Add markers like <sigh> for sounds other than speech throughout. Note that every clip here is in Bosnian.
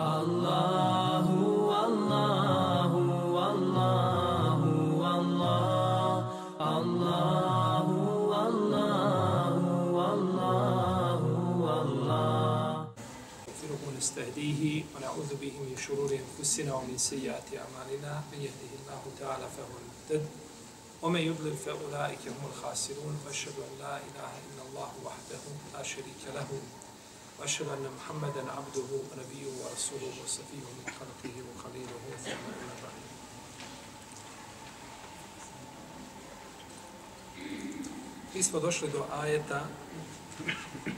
Allahu, Allahu, Allahu, Allah, Allahu, Allahu, Allahu, Allah. نستغفره ونستهديه ونعوذ به من شرور أنفسنا ومن سيئات أعمالنا. من يهده الله تعالى فهو المهتد ومن يضلل فأولئك هم الخاسرون. وأشهد أن لا إله إلا الله وحده لا شريك له. وأشهد أن محمدا عبده ونبيه ورسوله وصفيه من خلقه وخليله ثم أما بعد Mi smo došli do ajeta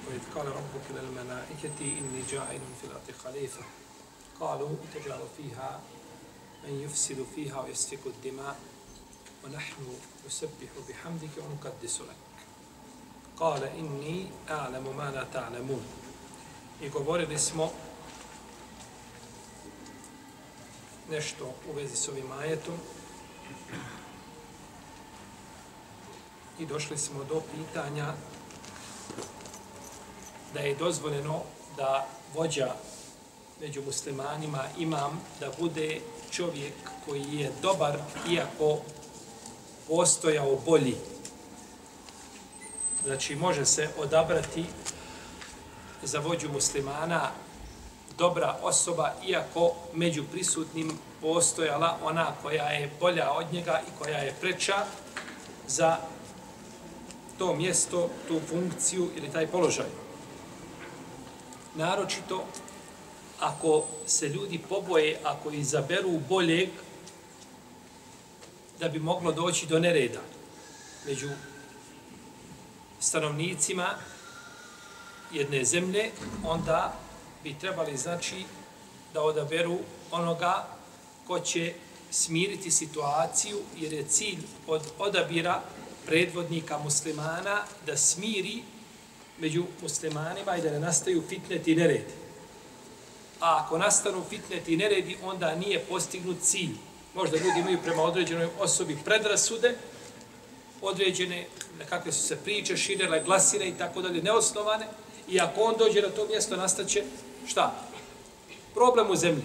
koji kale Rabbuk ilal melaiketi inni ja'ilun fil ardi khalifa. Kalu teđalu fiha men yufsidu fiha wa yasfiku dima wa nahnu nusabbihu bihamdike wa nukaddisu lak. Kale inni a'lamu ma la ta'lamun. Ta I govorili smo nešto u vezi s ovim ajetom i došli smo do pitanja da je dozvoljeno da vođa među muslimanima imam da bude čovjek koji je dobar iako postojao bolji. Znači može se odabrati za vođu muslimana dobra osoba iako među prisutnim postojala ona koja je bolja od njega i koja je preča za to mjesto, tu funkciju ili taj položaj. Naročito ako se ljudi poboje, ako izaberu boljeg, da bi moglo doći do nereda među stanovnicima jedne zemlje, onda bi trebali znači da odaberu onoga ko će smiriti situaciju, jer je cilj od odabira predvodnika muslimana da smiri među muslimanima i da ne nastaju fitneti i neredi. A ako nastanu fitneti i neredi, onda nije postignut cilj. Možda ljudi imaju prema određenoj osobi predrasude, određene kakve su se priče, širele, glasine i tako dalje, neosnovane, i ako on dođe na to mjesto, nastaće šta? Problem u zemlji.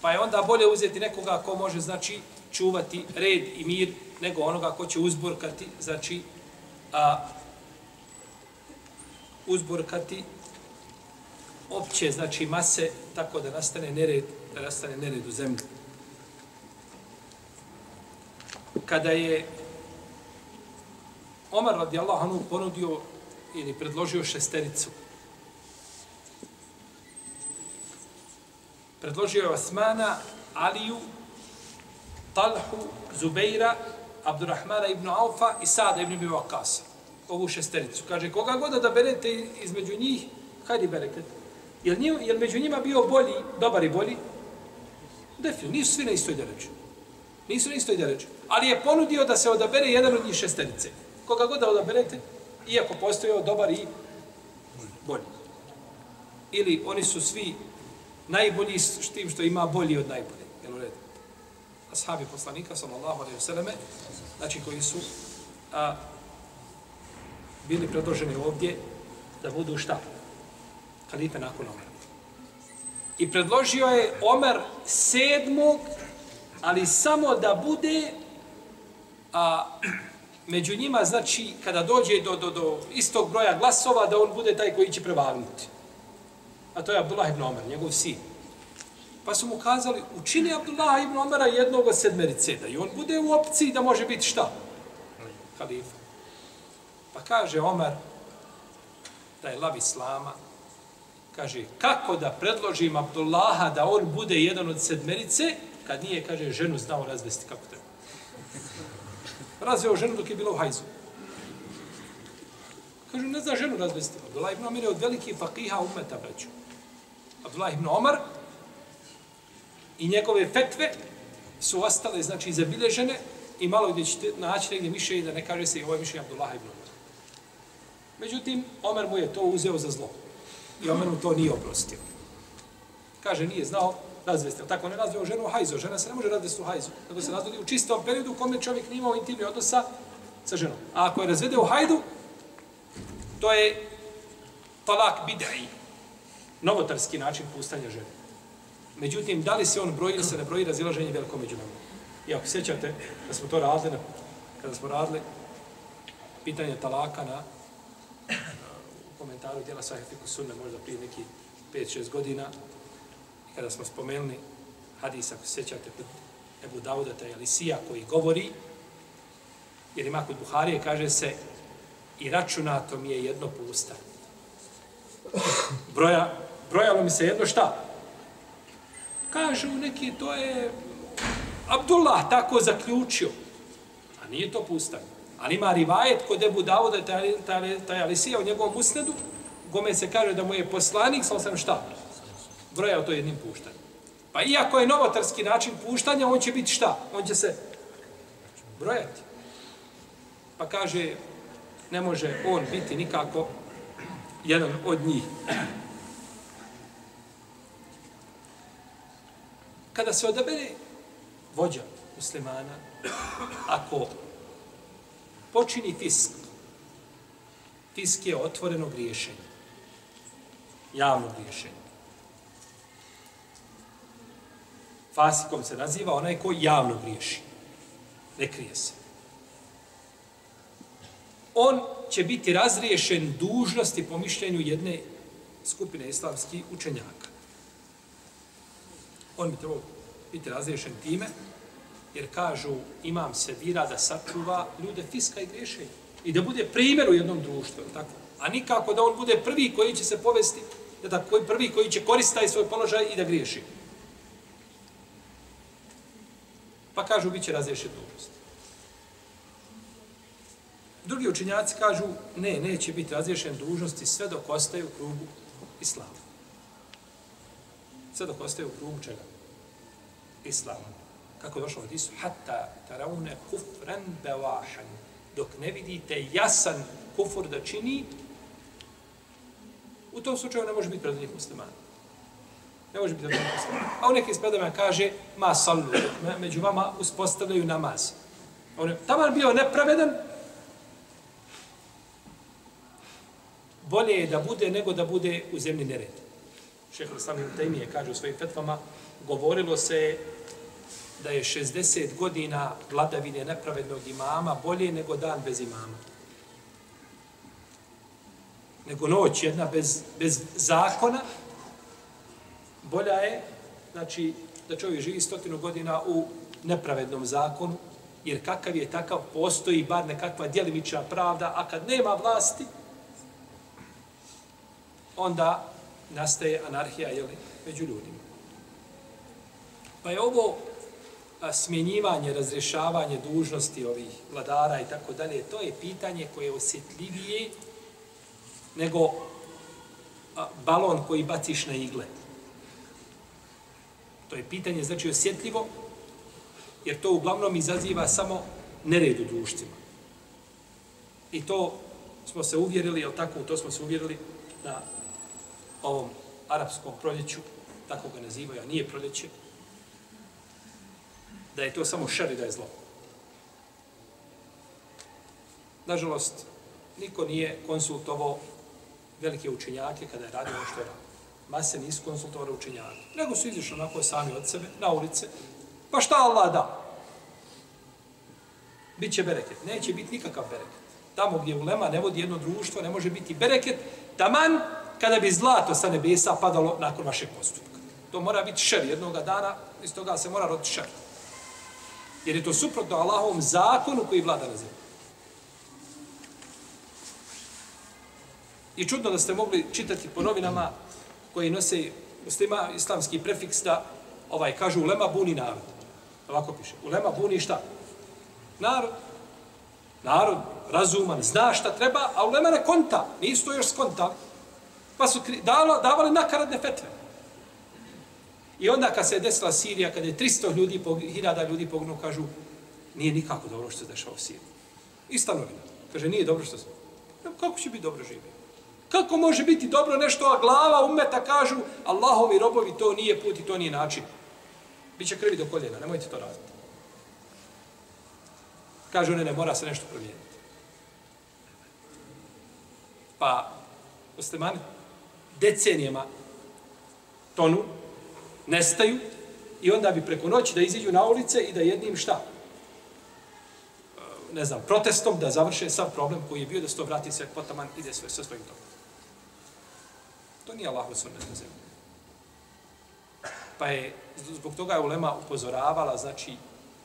Pa je onda bolje uzeti nekoga ko može, znači, čuvati red i mir, nego onoga ko će uzburkati, znači, a, uzburkati opće, znači mase, tako da nastane nered, da nastane nered u zemlji. Kada je Omar radijallahu anhu ponudio ili predložio šestericu, predložio je Osmana, Aliju, Talhu, Zubeira, Abdurrahmana ibn Aufa i Sada ibn Bivakasa. Ovu šestericu. Kaže, koga god da berete između njih, hajdi bereket. Jel, njim, jel među njima bio bolji, dobar i bolji? Definitivno, nisu svi na istoj deređu. Nisu na istoj deređu. Ali je ponudio da se odabere jedan od njih šesterice. Koga god da odaberete, iako postoje dobar i bolji. Ili oni su svi najbolji s tim što ima bolji od najbolji. Jel u redu? Ashabi poslanika, sallallahu alaihi vseleme, znači koji su a, bili predloženi ovdje da budu šta? Halife nakon Omera. I predložio je Omer sedmog, ali samo da bude a, među njima, znači, kada dođe do, do, do istog broja glasova, da on bude taj koji će prevagnuti. A to je Abdullah ibn Omer, njegov sin. Pa su mu kazali, učini Abdullah ibn Omera jednog od sedmerice, da i on bude u opciji da može biti šta? Halifa. Pa kaže Omer, da je lav Islama, kaže, kako da predložim Abdullaha da on bude jedan od sedmerice, kad nije, kaže, ženu znao razvesti kako treba. Razveo ženu dok je bila u hajzu. Kažu, ne zna ženu razvesti. Abdullah ibn Omer je od velikih fakiha umeta, braću. Abdullah ibn Omar i njegove fetve su ostale, znači, zabilježene i malo gdje ćete naći negdje mišljenje da ne kaže se i ovo je mišljenje Abdullah ibn Omar. Međutim, Omer mu je to uzeo za zlo. I Omer mu to nije oprostio. Kaže, nije znao razvesti. Tako ne razveo ženu hajzo. Žena se ne može razvesti u hajzu. Nego se razvodi u čistom periodu u kome čovjek nije imao intimni odnosa sa ženom. A ako je razvede u hajdu, to je talak bid'i. novotarski način pustanja žene. Međutim, da li se on broji ili se ne broji, razilaženje veliko među nama. I ako sjećate da smo to radili, na, kada smo radili pitanje talaka na u komentaru djela Sahifiku Sunne, možda prije neki 5-6 godina, kada smo spomenuli hadis, ako se sjećate, kod Ebu Dauda, taj koji govori, jer ima kod Buharije, kaže se, i računato mi je jedno pusta. Broja, brojalo mi se jedno šta? Kažu neki, to je Abdullah tako zaključio. A nije to pustan. Ali ima rivajet kod Ebu Dauda, taj, taj, taj u njegovom usnedu, gome se kaže da mu je poslanik, sam sam šta? Brojao to jednim puštanjem. Pa iako je novotarski način puštanja, on će biti šta? On će se brojati. Pa kaže, ne može on biti nikako jedan od njih. Kada se odabere vođa muslimana, ako počini fisk, fisk je otvoreno griješenje, javno griješenje. Fasikom se naziva onaj ko javno griješi. Ne krije se. On će biti razriješen dužnosti po mišljenju jedne skupine islamskih učenjaka. On bi trebao biti razriješen time, jer kažu imam se vira da sačuva ljude fiska i griješenja. I da bude primjer u jednom društvu, tako? A nikako da on bude prvi koji će se povesti, da koji prvi koji će koristiti svoj položaj i da griješi. Pa kažu, bit će razriješen dužnosti. Drugi učinjaci kažu, ne, neće biti razriješen dužnosti sve dok ostaju u krugu islama. Sve dok ostaje u krugu čega? Islama. Kako je došlo od Isu? Hatta taraune kufran bevahan. Dok ne vidite jasan kufur da čini, u tom slučaju ne može biti predvodnik muslimana. Ne može biti predvodnik muslimana. A u nekim spredama kaže, ma sallu, među vama uspostavljaju namaz. On je taman bio nepravedan, bolje je da bude nego da bude u zemlji nered. Šehr Islam ibn kaže u svojim fetvama, govorilo se da je 60 godina vladavine nepravednog imama bolje nego dan bez imama. Nego noć jedna bez, bez zakona, bolja je, znači, da čovjek živi stotinu godina u nepravednom zakonu, jer kakav je takav, postoji bar nekakva djelimična pravda, a kad nema vlasti, onda nastaje anarhija jeli, među ljudima. Pa je ovo a, smjenjivanje, razrješavanje dužnosti ovih vladara i tako dalje, to je pitanje koje je osjetljivije nego a, balon koji baciš na igle. To je pitanje, znači, osjetljivo, jer to uglavnom izaziva samo nered u društvima. I to smo se uvjerili, jel tako, to smo se uvjerili na ovom arapskom proljeću, tako ga nazivaju, a nije proljeće, da je to samo šar i da je zlo. Nažalost, niko nije konsultovao velike učenjake kada je radio ono što je radio. Mase nisu konsultovali učenjake. Nego su izišli onako sami od sebe, na ulice. Pa šta Allah da? Biće bereket. Neće biti nikakav bereket. Tamo gdje ulema ne vodi jedno društvo, ne može biti bereket. Taman kada bi zlato sa nebesa padalo nakon vašeg postupka. To mora biti šer jednog dana, iz toga se mora roditi šer. Jer je to suprotno Allahovom zakonu koji vlada na zemlji. I čudno da ste mogli čitati po novinama koji nose muslima islamski prefiks da ovaj kažu ulema buni narod. Ovako piše. Ulema buni šta? Narod. Narod razuman, zna šta treba, a ulema ne konta. Nisu to još skonta. Pa su dalo, davali nakaradne fetve. I onda kad se je desila Sirija, kad je 300 ljudi, 1000 ljudi poginuo, kažu, nije nikako dobro što se dešava u Siriji. Ista. Kaže, nije dobro što se... Kako će biti dobro živjeti? Kako može biti dobro nešto, a glava umeta kažu, Allahovi robovi, to nije put i to nije način. Biće krvi do koljena, nemojte to raditi. Kažu, ne, ne, mora se nešto promijeniti. Pa, muslimani decenijama tonu, nestaju i onda bi preko noći da iziđu na ulice i da jednim šta? Ne znam, protestom da završe sav problem koji je bio da se to vrati sve potaman ide sve sa svojim tokom. To nije Allahov sunnet na zemlji. Pa je, zbog toga je Ulema upozoravala, znači,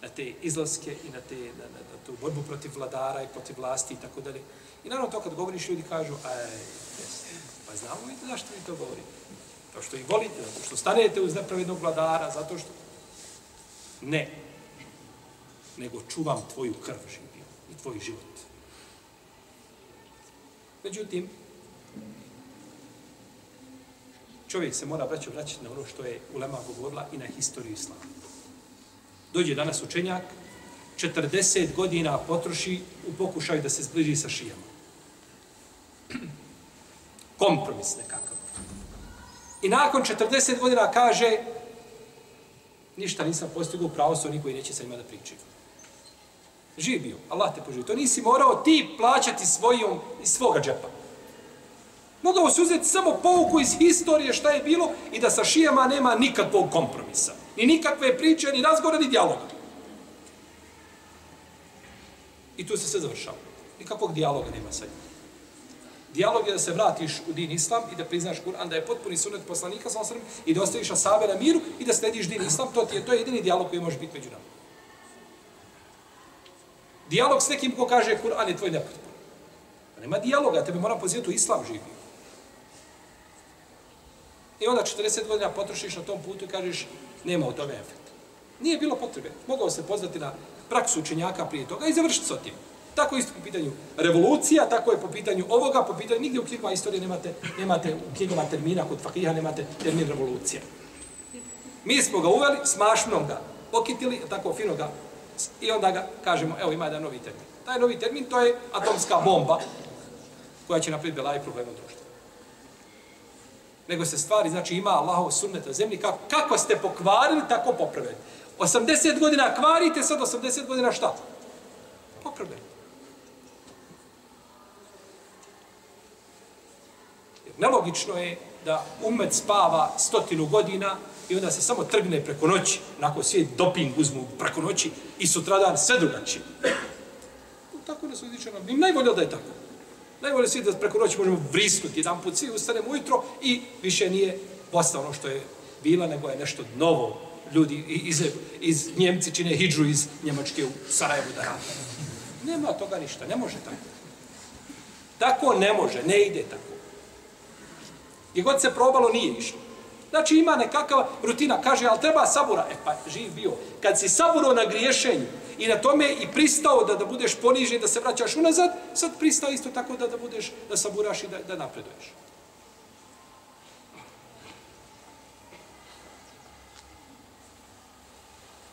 na te izlaske i na, te, na, na, na tu borbu protiv vladara i protiv vlasti i tako dalje. I naravno to kad govoriš, ljudi kažu, e, aj, jes, pa znamo vidite zašto vi to govorite. To što ih volite, zato što stanete uz nepravednog vladara, zato što... Ne. Nego čuvam tvoju krv živio i tvoj život. Međutim, čovjek se mora vraćati, vraćati na ono što je Ulema govorila i na historiju islama. Dođe danas učenjak, 40 godina potroši u pokušaju da se zbliži sa šijama. <clears throat> Kompromis nekakav. I nakon 40 godina kaže ništa nisam postigao pravo su oni koji neće sa njima da pričaju. Živ bio, Allah te poživi. To nisi morao ti plaćati svojom iz svoga džepa. Mogao se uzeti samo pouku iz historije šta je bilo i da sa šijama nema nikakvog kompromisa. Ni nikakve priče, ni razgovora, ni dijaloga. I tu se sve završava. Nikakvog dijaloga nema sa njim. Dijalog je da se vratiš u din islam i da priznaš Kur'an, da je potpuni sunet poslanika sa osrem i da ostaviš asabe na miru i da slediš din islam, to, ti je, to je jedini dijalog koji može biti među nama. Dijalog s nekim ko kaže Kur'an je tvoj nepotpun. Pa nema dijaloga, tebe mora pozivati u islam živio. I onda 40 godina potrošiš na tom putu i kažeš nema u tome efekta. Nije bilo potrebe. Mogao se pozvati na praksu učenjaka prije toga i završiti s tim. Tako isto po pitanju revolucija, tako je po pitanju ovoga, po pitanju, nigdje u knjigama istorije nemate, nemate u knjigama termina, kod fakiha nemate termin revolucija. Mi smo ga uveli, smašnom ga pokitili, tako fino ga, i onda ga kažemo, evo ima jedan novi termin. Taj novi termin, to je atomska bomba, koja će napraviti belaj problema društva. Nego se stvari, znači ima Allahov sunnet na zemlji, kako, kako ste pokvarili, tako popravili. 80 godina kvarite, sad 80 godina šta? Popravljaju. Nelogično je da umet spava stotinu godina i onda se samo trgne preko noći, nakon svijet doping uzmu preko noći i sutradan sve drugačije. Tako ne su izličeno. Im najbolje da je tako. Najbolje svi da preko noći možemo vrisnuti jedan put, svi ustanemo ujutro i više nije posta ono što je bila, nego je nešto novo. Ljudi iz, iz Njemci čine hidžu iz Njemačke u Sarajevu da rade. Nema toga ništa, ne može tako. Tako ne može, ne ide tako. I god se probalo, nije išlo. Znači ima nekakva rutina, kaže, ali treba sabura. E pa, živ bio. Kad si saburo na griješenju i na tome i pristao da, da budeš ponižen, da se vraćaš unazad, sad pristao isto tako da, da budeš, da saburaš i da, da napreduješ.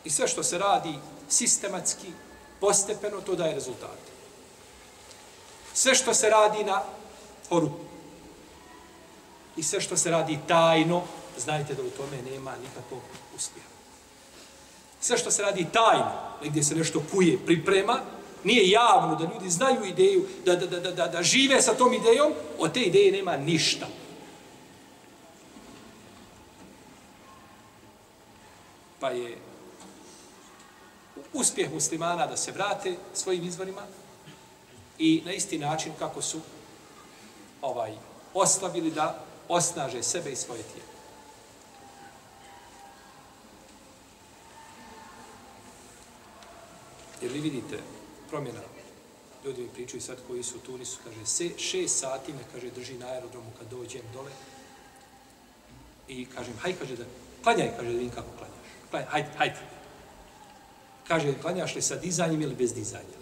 I sve što se radi sistematski, postepeno, to daje rezultate. Sve što se radi na horu, i sve što se radi tajno, znajte da u tome nema nikakvog uspjeha. Sve što se radi tajno, gdje se nešto kuje, priprema, nije javno da ljudi znaju ideju, da, da, da, da, da žive sa tom idejom, od te ideje nema ništa. Pa je uspjeh muslimana da se vrate svojim izvorima i na isti način kako su ovaj oslabili da osnaže sebe i svoje tijelo. Jer vi vidite promjena, ljudi mi pričaju sad koji su tu, nisu, kaže, se, šest sati me, kaže, drži na aerodromu kad dođem dole i kažem, haj, kaže, da, klanjaj, kaže, da vidim kako klanjaš. Klanjaj, hajde, hajde. Kaže, klanjaš li sa dizanjem ili bez dizanja?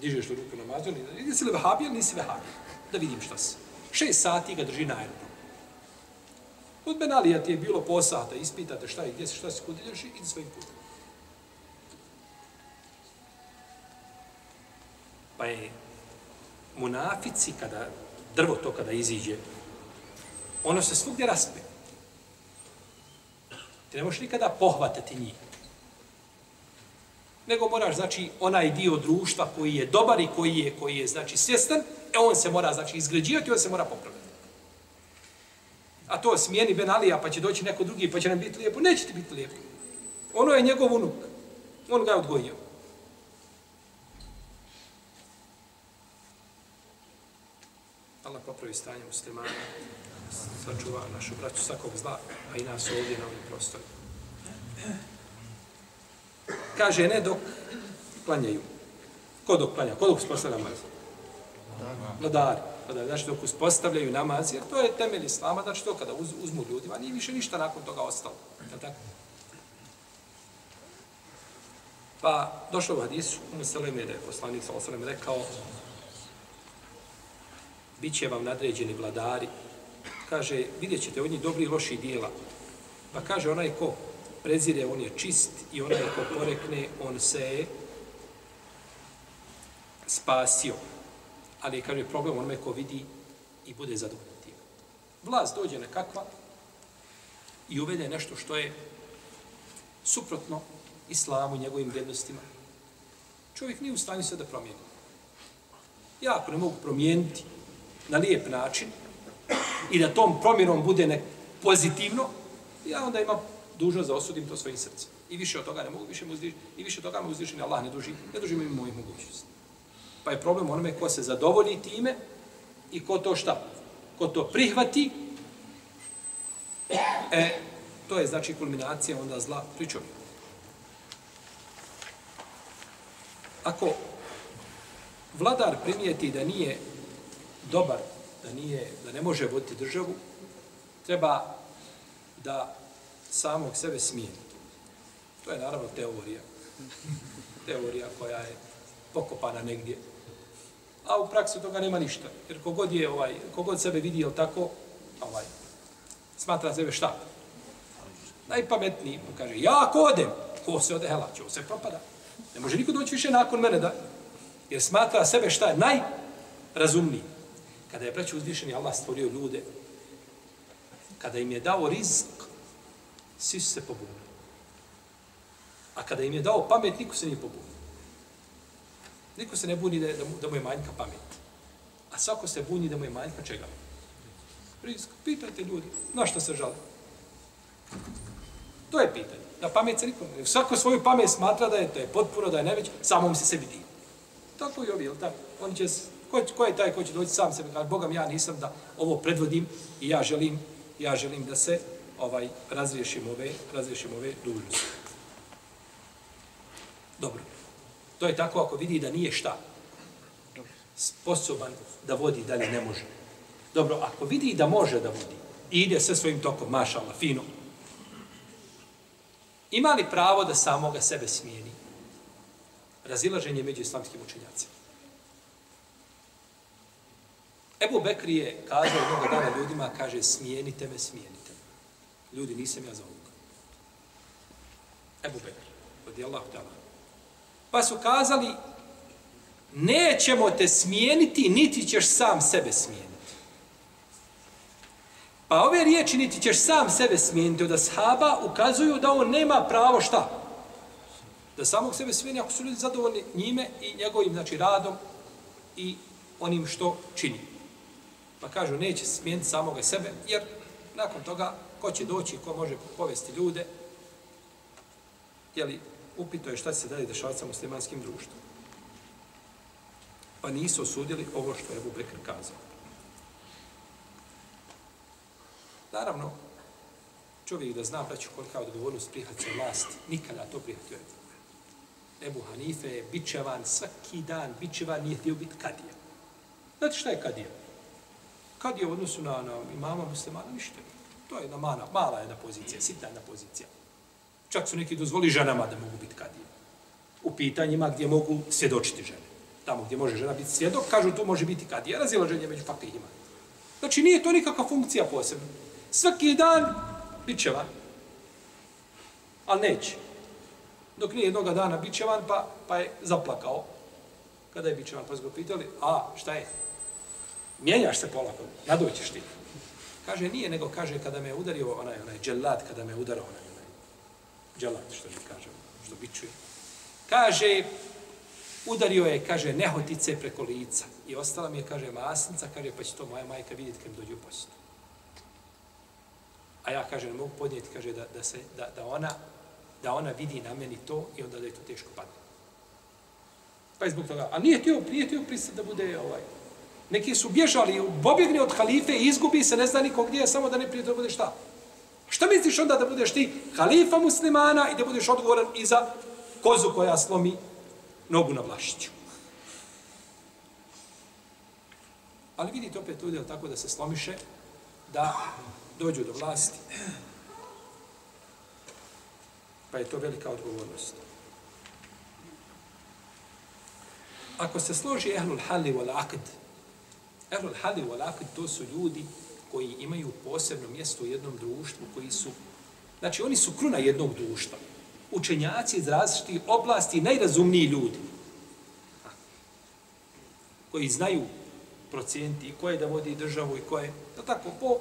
Dižeš li ruku na mazu, nisi si li vehabija, nisi vehabija. Da vidim šta si. Šest sati ga drži na aerodromu. Od Benalija ti je bilo posata, ispitate šta je, gdje si, šta si, kod ideš, idi svojim putem. Pa je munafici, kada drvo to kada iziđe, ono se svugdje raspe. Ti ne možeš nikada pohvatati njih. Nego moraš, znači, onaj dio društva koji je dobar i koji je, koji je znači, svjestan, e on se mora, znači, izgrađivati, on se mora popraviti. A to smijeni Ben Alija, pa će doći neko drugi, pa će nam biti lijepo. Neće ti biti lijepo. Ono je njegov unuk. On ga je odgojio. Allah popravi stanje muslimana, sačuva našu braću svakog zla, a i nas ovdje na ovim prostorima. Kaže, ne dok klanjaju. Ko dok klanja? Ko dok uspostavlja namaz? Vladari. Vladari. Znači, dok uspostavljaju namaz, jer to je temelj islama, znači to kada uz, uzmu ljudima, nije više ništa nakon toga ostalo. Je tako? Pa, došlo u hadisu, u Seleme, da je poslanik sa Osaleme rekao, bit će vam nadređeni vladari. Kaže, vidjet ćete od njih dobri i loši dijela. Pa kaže, onaj ko prezire, on je čist i onaj ko porekne, on se je spasio. Ali kaže, problem onome ko vidi i bude zadovoljan tim. Vlast dođe nekakva i uvede nešto što je suprotno islamu i njegovim vrijednostima. Čovjek nije u stanju sve da promijeni. Ja ako ne mogu promijeniti na lijep način i da tom promjenom bude ne pozitivno, ja onda imam dužnost da osudim to svojim srcem. I više od toga ne mogu, više uzdiš, i više od toga me uzdišeni Allah ne duži, ne duži mi mojih mogućnosti. Pa je problem onome ko se zadovolji time i ko to šta? Ko to prihvati, e, to je znači kulminacija onda zla pri čovjeku. Ako vladar primijeti da nije dobar, da nije, da ne može voditi državu, treba da samog sebe smijeni. To je naravno teorija. Teorija koja je pokopana negdje. A u praksi toga nema ništa. Jer kogod je ovaj, kogod sebe vidi, jel tako, ovaj, smatra sebe šta? Najpametniji, kaže, ja ako odem, ko se ode, hela, će se propada. Ne može niko doći više nakon mene da, jer smatra sebe šta je najrazumniji. Kada je preći uzvišeni Allah stvorio ljude, kada im je dao rizk, svi su se pobunili. A kada im je dao pamet, niko se nije pobunio. Niko se ne buni da, da, mu, da mu je manjka pamet. A svako se buni da mu je manjka čega? Rizk. Pitajte ljudi, na što se žali? To je pitanje. Da pamet se niko ne... Svako svoju pamet smatra da je, to je potpuno, da je neveć, samo mi se sebi divi. Tako i ovi, jel tako? Oni će, ko, ko je taj ko će doći sam sebi, kaže, Bogam, ja nisam da ovo predvodim i ja želim, ja želim da se ovaj razriješim ove, razriješim ove dužnosti. Dobro. To je tako ako vidi da nije šta sposoban da vodi dalje ne može. Dobro, ako vidi da može da vodi i ide sve svojim tokom, mašala, fino, ima li pravo da samoga sebe smijeni? Razilaženje među islamskim učenjacima. Ebu Bekri je kazao jednog dana ljudima, kaže, smijenite me, smijenite me. Ljudi, nisam ja za ovoga. Ebu Bekri, od Allah dala. Pa su kazali, nećemo te smijeniti, niti ćeš sam sebe smijeniti. Pa ove riječi, niti ćeš sam sebe smijeniti od ashaba, ukazuju da on nema pravo šta? Da samog sebe smijeni ako su ljudi zadovoljni njime i njegovim znači, radom i onim što čini. Pa kažu, neće smijeniti samoga sebe, jer nakon toga, ko će doći, ko može povesti ljude, jeli, upito je šta se dalje dešavati sa muslimanskim društvom. Pa nisu osudili ovo što je Ebu Bekr kazao. Naravno, čovjek da zna braću kolika je odgovornost prihvaća vlast, nikada to prihvatio je. Ebu Hanife je bičevan svaki dan, bičevan, nije htio biti kadija. Znate šta je kadija? Kadija u odnosu na, na imama muslimana ništa. To je jedna mala, mala jedna pozicija, sitna jedna pozicija. Čak su neki dozvoli ženama da mogu biti kadije. U pitanjima gdje mogu svjedočiti žene. Tamo gdje može žena biti svjedok, kažu tu može biti kadija. Razilaženje među fakihima. Znači nije to nikakva funkcija posebna. Svaki dan bit će van. Ali neće. Dok nije jednoga dana bit će van, pa, pa je zaplakao. Kada je bit će van, pa su ga pitali, a šta je? Mijenjaš se polako, nadoćeš ti. Kaže, nije, nego kaže, kada me je udario onaj, onaj dželat, kada me je udarao onaj, onaj dželat, što mi kaže, što bičuje. Kaže, udario je, kaže, nehotice preko lica. I ostala mi je, kaže, masnica, kaže, pa će to moja majka vidjeti kad mi dođe u posjetu. ja, kaže, ne mogu podnijeti, kaže, da, da, se, da, da, ona, da ona vidi na meni to i onda da je to teško padne. Pa je zbog toga. A nije tio, nije tio pristat da bude ovaj. Neki su bježali, pobjegni od halife i izgubi se, ne zna niko gdje, samo da ne prije to bude šta? Šta misliš onda da budeš ti halifa muslimana i da budeš odgovoran i za kozu koja slomi nogu na vlašiću? Ali vidite opet ljudi, tako da se slomiše, da dođu do vlasti. Pa je to velika odgovornost. Ako se složi ehlul hali wal akd, ehlul hadi u to su ljudi koji imaju posebno mjesto u jednom društvu, koji su, znači oni su kruna jednog društva. Učenjaci iz različitih oblasti, najrazumniji ljudi, koji znaju procijenti i koje da vodi državu i koje, da tako, po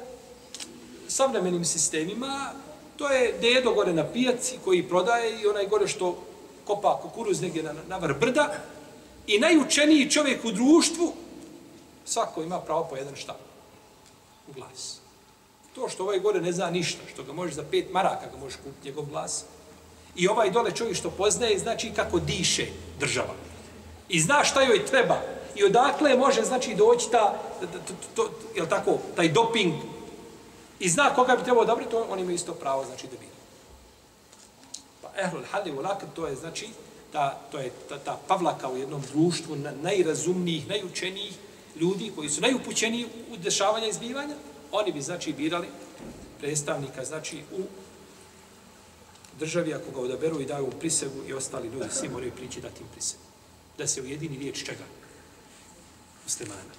savremenim sistemima, to je dedo gore na pijaci koji prodaje i onaj gore što kopa kukuruz negdje na, na vrh brda i najučeniji čovjek u društvu, svako ima pravo po jedan šta? u glas. To što ovaj gore ne zna ništa, što ga možeš za pet maraka ga možeš kupiti njegov glas, i ovaj dole čovjek što poznaje, znači kako diše država. I zna šta joj treba. I odakle može, znači, doći ta, to, to, to, je tako, taj doping i zna koga bi trebao odabrati, to on ima isto pravo, znači, da bira. Pa ehlul hali u lakad, to je, znači, ta, to je ta, ta pavlaka u jednom društvu na, najrazumnijih, najučenijih ljudi koji su najupućeniji u dešavanja i zbivanja, oni bi, znači, birali predstavnika, znači, u državi, ako ga odaberu i daju u prisegu i ostali ljudi, svi moraju prići dati im prisegu. Da se ujedini riječ čega? Muslimana.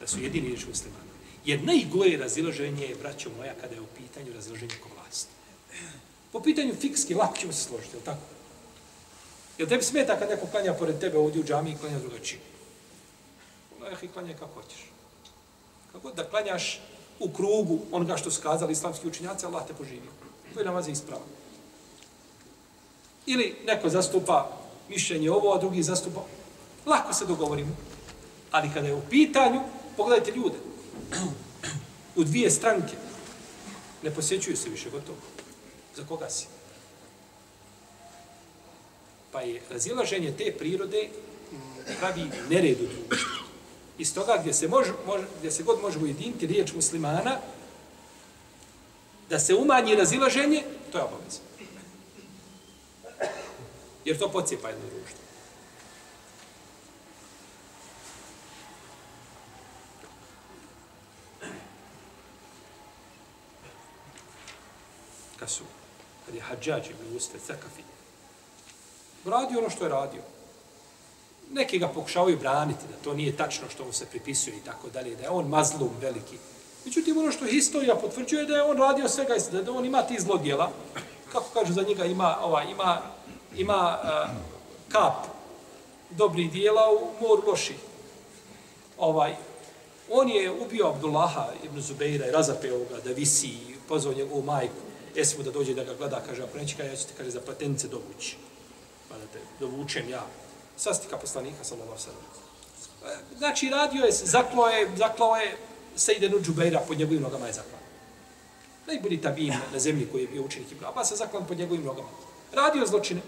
Da su jedini riječ muslimana. Jer najgore razilaženje je, braćo moja, kada je u pitanju razilaženje ko vlasti. Po pitanju fikski, lako ćemo se složiti, je tako? Jel tebi smeta kad neko klanja pored tebe ovdje u džami i klanja drugačije? Allah ih klanja kako hoćeš. Kako da klanjaš u krugu onoga što su kazali islamski učinjaci, Allah te poživio. To je namaz ispravan. Ili neko zastupa mišljenje ovo, a drugi zastupa. Lako se dogovorimo. Ali kada je u pitanju, pogledajte ljude, u dvije stranke, ne posjećuju se više gotovo. Za koga si? Pa je razilaženje te prirode pravi nered u društvu. Iz toga gdje se, može, može, gdje se god može ujediniti riječ muslimana, da se umanji razilaženje, to je obavezno. Jer to pocijepa jedno društvo. Kad su, kad je hađađ ibn Uste Cekafi, radio ono što je radio. Neki ga pokušavaju braniti, da to nije tačno što mu se pripisuje i tako dalje, da je on mazlum veliki. Međutim, ono što historija potvrđuje da je on radio svega, da on ima ti zlodjela, kako kažu za njega, ima, ova, ima ima uh, kap dobri dijela u mor loši. Ovaj, on je ubio Abdullaha ibn Zubeira i razapeo ga da visi i pozvao njegovu majku. Esmu da dođe da ga gleda, kaže, ako neće, ja ću te, kaže, za platenice dovući. Pa da te dovučem ja. Sastika poslanika, sallallahu sallam. E, znači, radio je, zaklao je, zaklao je Sejdenu Džubeira pod njegovim nogama je zaklao. Najbolji tabin na zemlji koji je bio učenik Ibn Abbas, zaklao pod njegovim nogama. Radio zločine.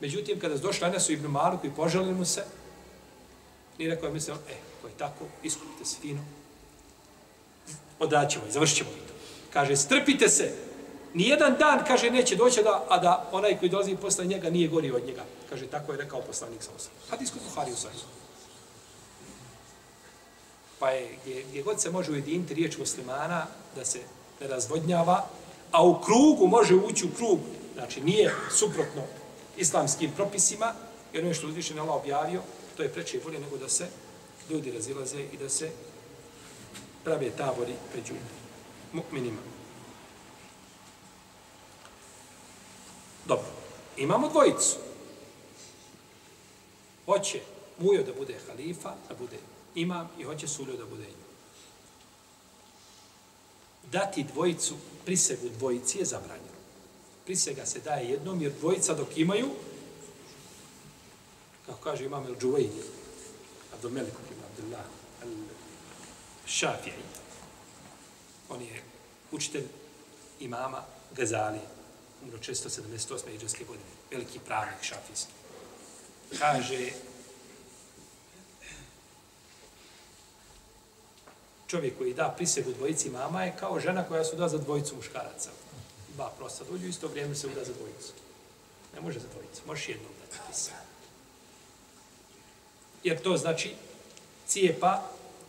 Međutim, kada su došli Anasu ibn Maluku i poželili mu se, i rekao je mislio, e, ko je tako, iskupite se fino, odaćemo i završit ćemo to. Kaže, strpite se, nijedan dan, kaže, neće doći da, a da onaj koji dolazi posle njega nije gori od njega. Kaže, tako je rekao poslanik sa osam. Hadis kod Buhari u sajzu. Pa je, gdje, gdje god se može ujediniti riječ muslimana, da se ne razvodnjava, a u krugu može ući u krug, znači nije suprotno islamskim propisima, jer ono što uzvišen Allah objavio, to je preče bolje nego da se ljudi razilaze i da se prave tabori među mu'minima. Dobro, imamo dvojicu. Hoće Mujo da bude halifa, da bude imam i hoće Suljo da bude imam. Dati dvojicu, prisegu dvojici je zabranjeno prisega se daje jednom, jer dvojica dok imaju, kako kaže imam El Džuvejni, Abdul Melik ibn Abdullah al Šafijaj, on je učitelj imama Gazalije, umro 478. iđanske godine, veliki pravnik šafijski. Kaže, čovjek koji da prisegu dvojici mama je kao žena koja se uda za dvojicu muškaraca. Dva prosta dođu, isto vrijeme se uda za dvojicu. Ne može za dvojicu, možeš jednom da prisegu. Jer to znači cijepa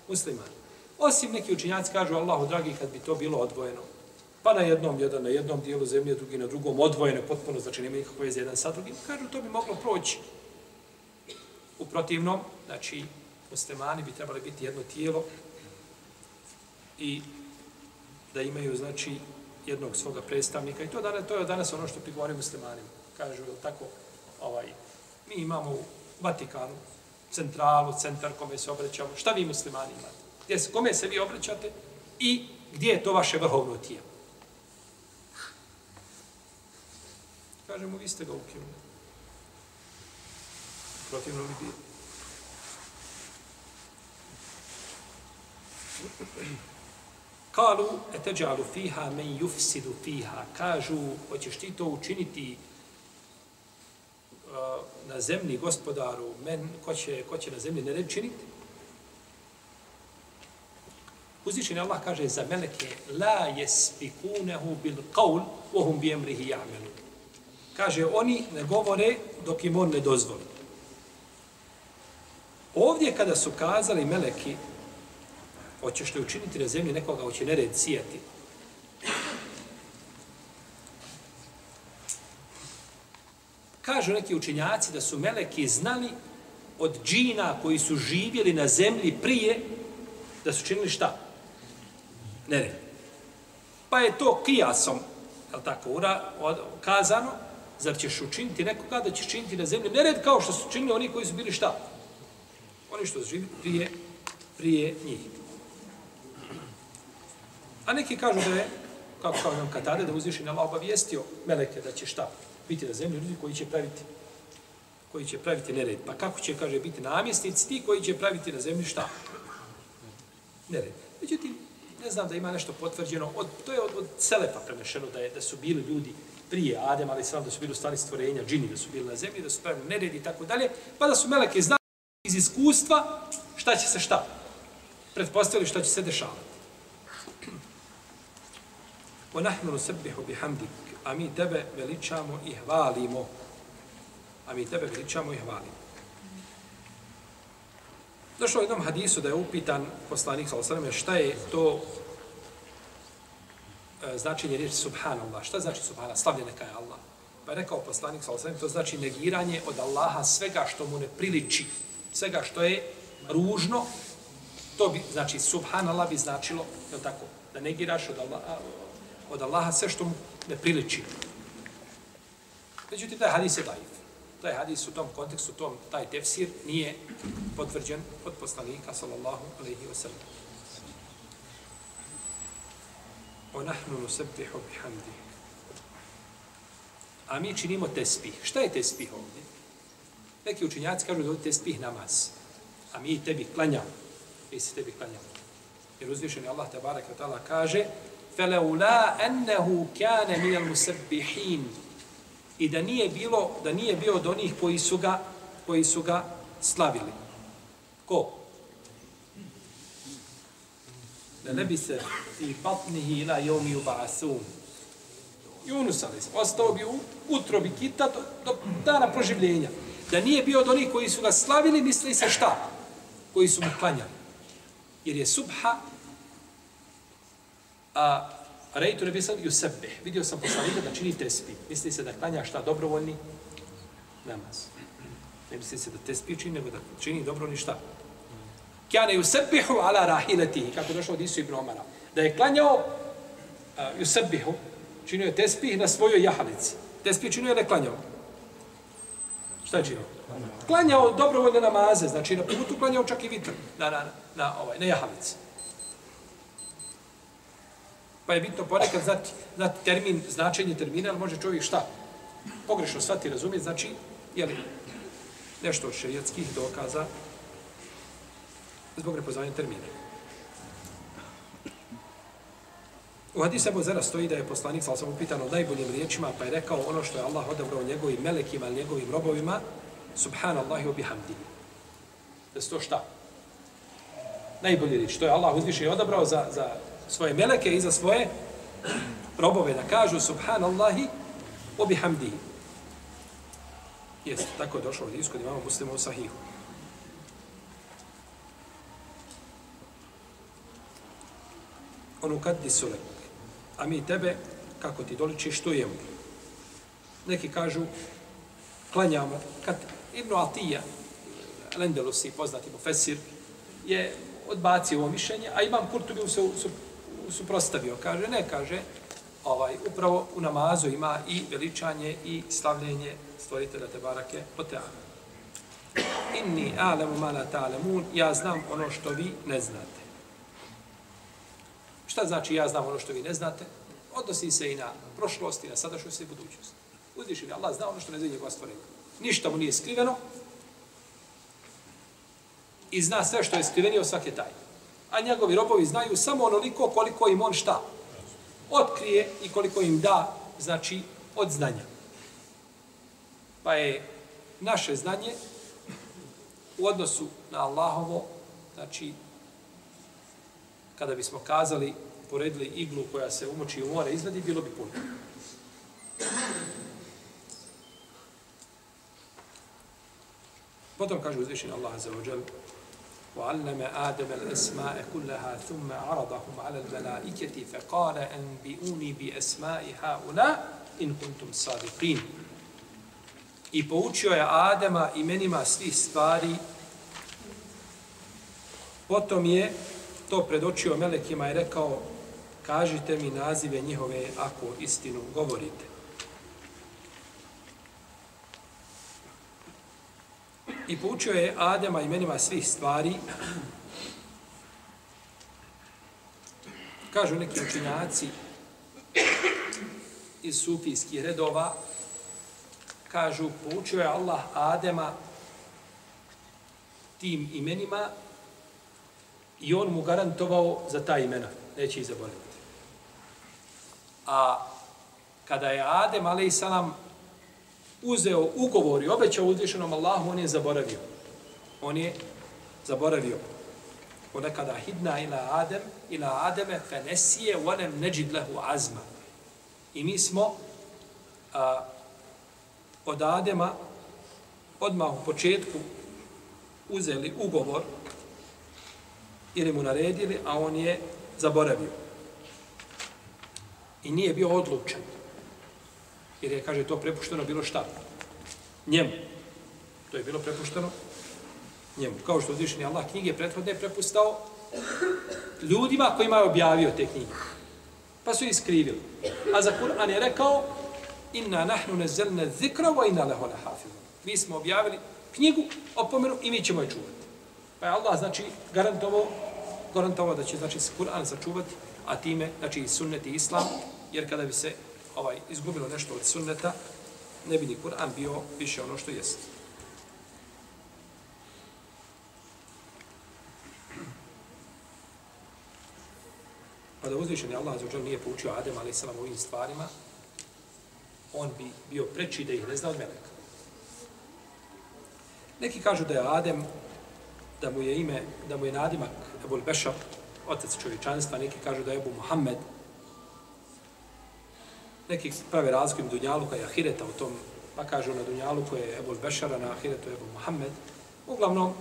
muslimana. Osim neki učinjaci kažu Allahu dragi kad bi to bilo odvojeno. Pa na jednom, jedan na jednom dijelu zemlje, drugi na drugom, odvojene potpuno, znači nema nikakve veze jedan sa drugim. Kažu to bi moglo proći. U protivnom, znači, muslimani bi trebali biti jedno tijelo i da imaju, znači, jednog svoga predstavnika. I to, danas, to je danas ono što prigovori muslimanima. Kažu, tako, ovaj, mi imamo u Vatikanu centralu, centar kome se obraćamo. Šta vi muslimani imate? Gdje se, kome se vi obraćate i gdje je to vaše vrhovno tijelo? Kažemo, vi ste ga ukinuli. Protivno bi bilo. Kalu eteđalu fiha men jufsidu fiha. Kažu, hoćeš ti to učiniti uh, na zemlji gospodaru, men, ko će, ko će na zemlji nered činiti? Uzvišen Allah kaže za meleke la yesbikunehu bil qawl wa hum bi amrihi ya'malun. Kaže oni ne govore dok im on ne dozvoli. Ovdje kada su kazali meleki hoćeš li učiniti na zemlji nekoga hoće nered sijati. Kažu neki učinjaci da su meleki znali od džina koji su živjeli na zemlji prije da su činili šta? nered. Pa je to kijasom, je li tako, ura, od, kazano, zar ćeš učiniti nekoga da ćeš činiti na zemlji nered kao što su činili oni koji su bili šta? Oni što su živi prije, prije njih. A neki kažu da je, kako kao nam Katade, da uzviši nam obavijestio meleke da će šta? Biti na zemlji ljudi koji će praviti koji će praviti nered. Pa kako će, kaže, biti namjesnici ti koji će praviti na zemlji šta? Nered. Međutim, ne znam da ima nešto potvrđeno, od, to je od, od Selefa prenešeno da, je, da su bili ljudi prije Adem, ali sam da su bili u stani stvorenja, džini da su bili na zemlji, da su pravili neredi i tako dalje, pa da su meleke znali iz iskustva šta će se šta. Pretpostavili šta će se dešavati. O nahmenu sebihu bihamdik, a mi tebe veličamo i hvalimo. A mi tebe veličamo i hvalimo. Došlo u jednom hadisu da je upitan poslanik s.a.v. šta je to E, značenje riječi subhanallah. Šta znači subhanallah? Slavlje neka je Allah. Pa je rekao poslanik s.a.v. to znači negiranje od Allaha svega što mu ne priliči. Svega što je ružno. To bi, znači subhanallah bi značilo, je tako, da negiraš od Allaha, od Allaha sve što mu ne priliči. Međutim, taj hadis je daif taj hadis u tom kontekstu, tom, taj tefsir nije potvrđen od poslanika, sallallahu alaihi wa sallam O nahnu nusabbihu bihamdi. A mi činimo tespih. Šta je tespih ovdje? Neki učinjaci kažu da je tespih namaz. A mi tebi klanjamo. Mi se tebi klanjamo. Jer uzvišeni Allah te barek ta'ala kaže فَلَوْلَا أَنَّهُ كَانَ مِنَ الْمُسَبِّحِينَ i da nije bilo da nije bio od onih koji su ga koji su ga slavili. Ko? Da ne bi se i patnihi ila jomi ubasun. Yunus alis. Ostao bi u utrobi kita do, do dana proživljenja. Da nije bio od onih koji su ga slavili, misli se šta? Koji su mu klanjali. Jer je subha a, Rejtu ne bisam ju. Vidio sam poslanika da čini tespi. Misli se da klanja šta dobrovoljni namaz. Ne misli se da tespi čini, nego da čini dobrovoljni šta. Kjane Jusebihu ala rahiletihi, kako došlo od Isu ibn Omara. Da je klanjao uh, ju činio je tespih na svojoj jahalici. Tespih činio je ne klanjao. Šta je činio? Klanjao dobrovoljne namaze, znači na putu klanjao čak i vitr na, na, na, ovaj, na jahalici. Pa je bitno ponekad znati, znati termin, značenje termina, ali može čovjek šta? Pogrešno shvati, razumjeti, znači, je li nešto od šerijatskih dokaza zbog nepoznanja termina. U hadisu Ebu Zera stoji da je poslanik sa sam upitan o najboljim riječima, pa je rekao ono što je Allah odabrao njegovim melekima, njegovim robovima, subhanallahi wa bihamdi. Da se to šta? Najbolji riječ. To je Allah uzviše odabrao za, za svoje meleke i za svoje robove da kažu subhanallahi wa bihamdi. Jeste, tako je došlo od iskod imamo muslima u sahihu. Onu kad di sulek. A mi tebe, kako ti doliči, što jemo? Neki kažu, klanjamo. Kad Ibn Atija, Lendelusi, poznati mu Fesir, je odbacio ovo mišljenje, a Imam Kurtubi se su, suprostavio. Kaže, ne, kaže, ovaj, upravo u namazu ima i veličanje i slavljenje stvoritelja te barake o teana. Inni alemu ma la ta'lamun, ja znam ono što vi ne znate. Šta znači ja znam ono što vi ne znate? Odnosi se i na prošlost, i na sadašnjost i budućnost. Uzvišen Allah zna ono što ne zna njegova stvorenja. Ništa mu nije skriveno i zna sve što je skrivenio svake tajne. A njegovi robovi znaju samo onoliko koliko im on šta otkrije i koliko im da, znači, od znanja. Pa je naše znanje u odnosu na Allahovo, znači, kada bismo kazali, poredili iglu koja se umoči u more, izvedi, bilo bi puno. Potom kaže uzvišenje Allah za ođel, وعلم آدم الأسماء كلها ثم عرضهم على الملائكة فقال أنبئوني بأسماء هؤلاء إن كنتم صادقين I poučio je Adama imenima svih stvari, potom je to predočio melekima i rekao, kažite mi nazive njihove ako istinu govorite. i poučio je Adema imenima svih stvari. Kažu neki učinjaci iz sufijskih redova, kažu, poučio je Allah Adema tim imenima i on mu garantovao za ta imena. Neće ih zaboraviti. A kada je Adem, ali i salam, uzeo ugovor i obećao uzvišenom Allahu, on je zaboravio. On je zaboravio. Ponekada hidna ila Adem, ila Ademe fenesije vonem neđid lehu azma. I mi smo a, od Adema odmah u početku uzeli ugovor ili mu naredili, a on je zaboravio. I nije bio odlučan. Jer je, kaže, to prepušteno bilo šta? Njemu. To je bilo prepušteno njemu. Kao što uzvišeni Allah knjige prethodne prepustao ljudima kojima je objavio te knjige. Pa su iskrivili. A za Kur'an je rekao inna nahnu nezelne zikra wa inna leho lehafizu. Mi smo objavili knjigu, opomenu i mi ćemo je čuvati. Pa je Allah, znači, garantovo, garantovo da će, znači, Kur'an sačuvati, a time, znači, i sunnet i islam, jer kada bi se ovaj izgubilo nešto od sunneta, ne bi ni Kur'an bio više ono što jest. Pa da uzvišen je Allah za nije poučio Adem, ali sam ovim stvarima, on bi bio preči da ih ne zna od meleka. Neki kažu da je Adem, da mu je ime, da mu je nadimak Ebul Bešar, otac čovječanstva, neki kažu da je Ebu Muhammed, neki prave razliku Dunjaluka i Ahireta u tom, pa kažu na Dunjaluku je Ebul Bešara, na Ahiretu je Ebu Muhammed. Uglavnom,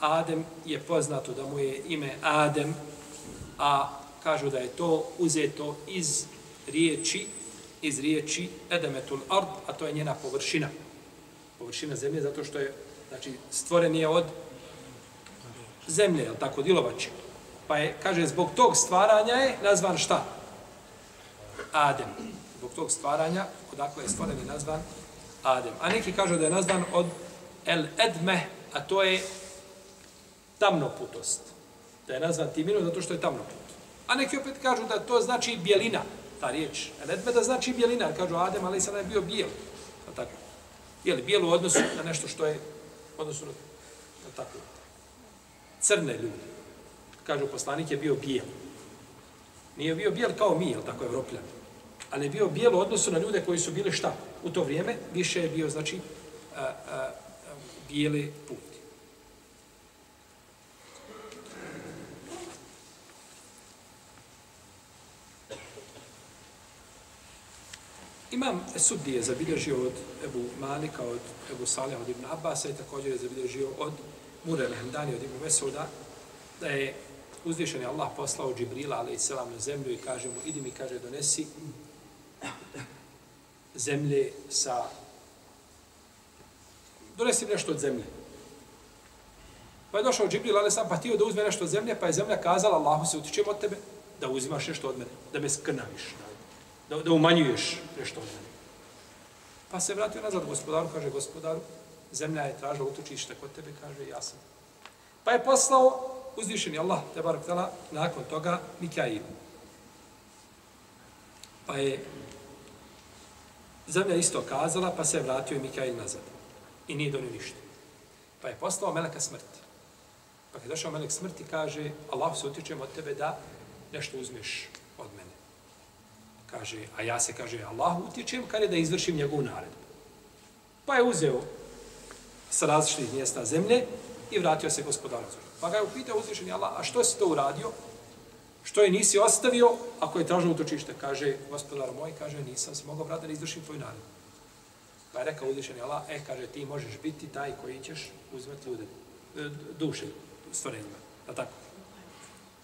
Adem je poznato da mu je ime Adem, a kažu da je to uzeto iz riječi, iz riječi Edemetul Ard, a to je njena površina. Površina zemlje, zato što je, znači, stvoren je od zemlje, je tako, dilovače. Pa je, kaže, zbog tog stvaranja je nazvan šta? Adem. Zbog tog stvaranja, odakle je stvoren i nazvan Adem. A neki kažu da je nazvan od El Edme, a to je tamnoputost. Da je nazvan Timinu zato što je tamnoput. A neki opet kažu da to znači bjelina, ta riječ. El Edme da znači bjelina, kažu Adem, ali sada je bio bijel. A tako. Jel, bijel u odnosu na nešto što je u odnosu na, na tako. Crne ljudi. Kažu poslanik je bio bijel Nije bio bijel kao mi, jel tako, evropljan. Ali je bio bijel u odnosu na ljude koji su bili šta? U to vrijeme više je bio, znači, a, a, a, bijeli put. Imam Suddi zabilježio od Ebu Malika, od Ebu Salih, od Ibn Abbas i također je zabilježio od Mure Lehendani, od Ibn Mesuda, da je uzvišen je Allah poslao Džibrila, ali i selam na zemlju i kaže mu, idi mi, kaže, donesi zemlje sa... Donesi nešto od zemlje. Pa je došao Džibril, ali sam pa htio da uzme nešto od zemlje, pa je zemlja kazala, Allahu se utičem od tebe, da uzimaš nešto od mene, da me skrnaviš, da, da umanjuješ nešto od mene. Pa se vratio nazad gospodaru, kaže gospodaru, zemlja je tražila utočišta kod tebe, kaže ja sam. Pa je poslao uzvišeni Allah, te barak tala, nakon toga Mikail. Pa je zemlja isto kazala, pa se je vratio i Mikail nazad. I nije donio ništa. Pa je poslao meleka smrti. Pa kad je došao melek smrti, kaže, Allah se utječem od tebe da nešto uzmeš od mene. Kaže, a ja se, kaže, Allah utječem kada je da izvršim njegovu naredbu. Pa je uzeo sa različitih mjesta zemlje i vratio se gospodaru zemlje. Pa ga je upitao uzvišeni Allah, a što si to uradio? Što je nisi ostavio ako je tražio utočište? Kaže, gospodar moj, kaže, nisam se mogao vratiti da izvršim tvoj naredbu. Pa je rekao uzvišeni Allah, e, kaže, ti možeš biti taj koji ćeš uzmeti ljude, e, duše stvorenjima. Da tako?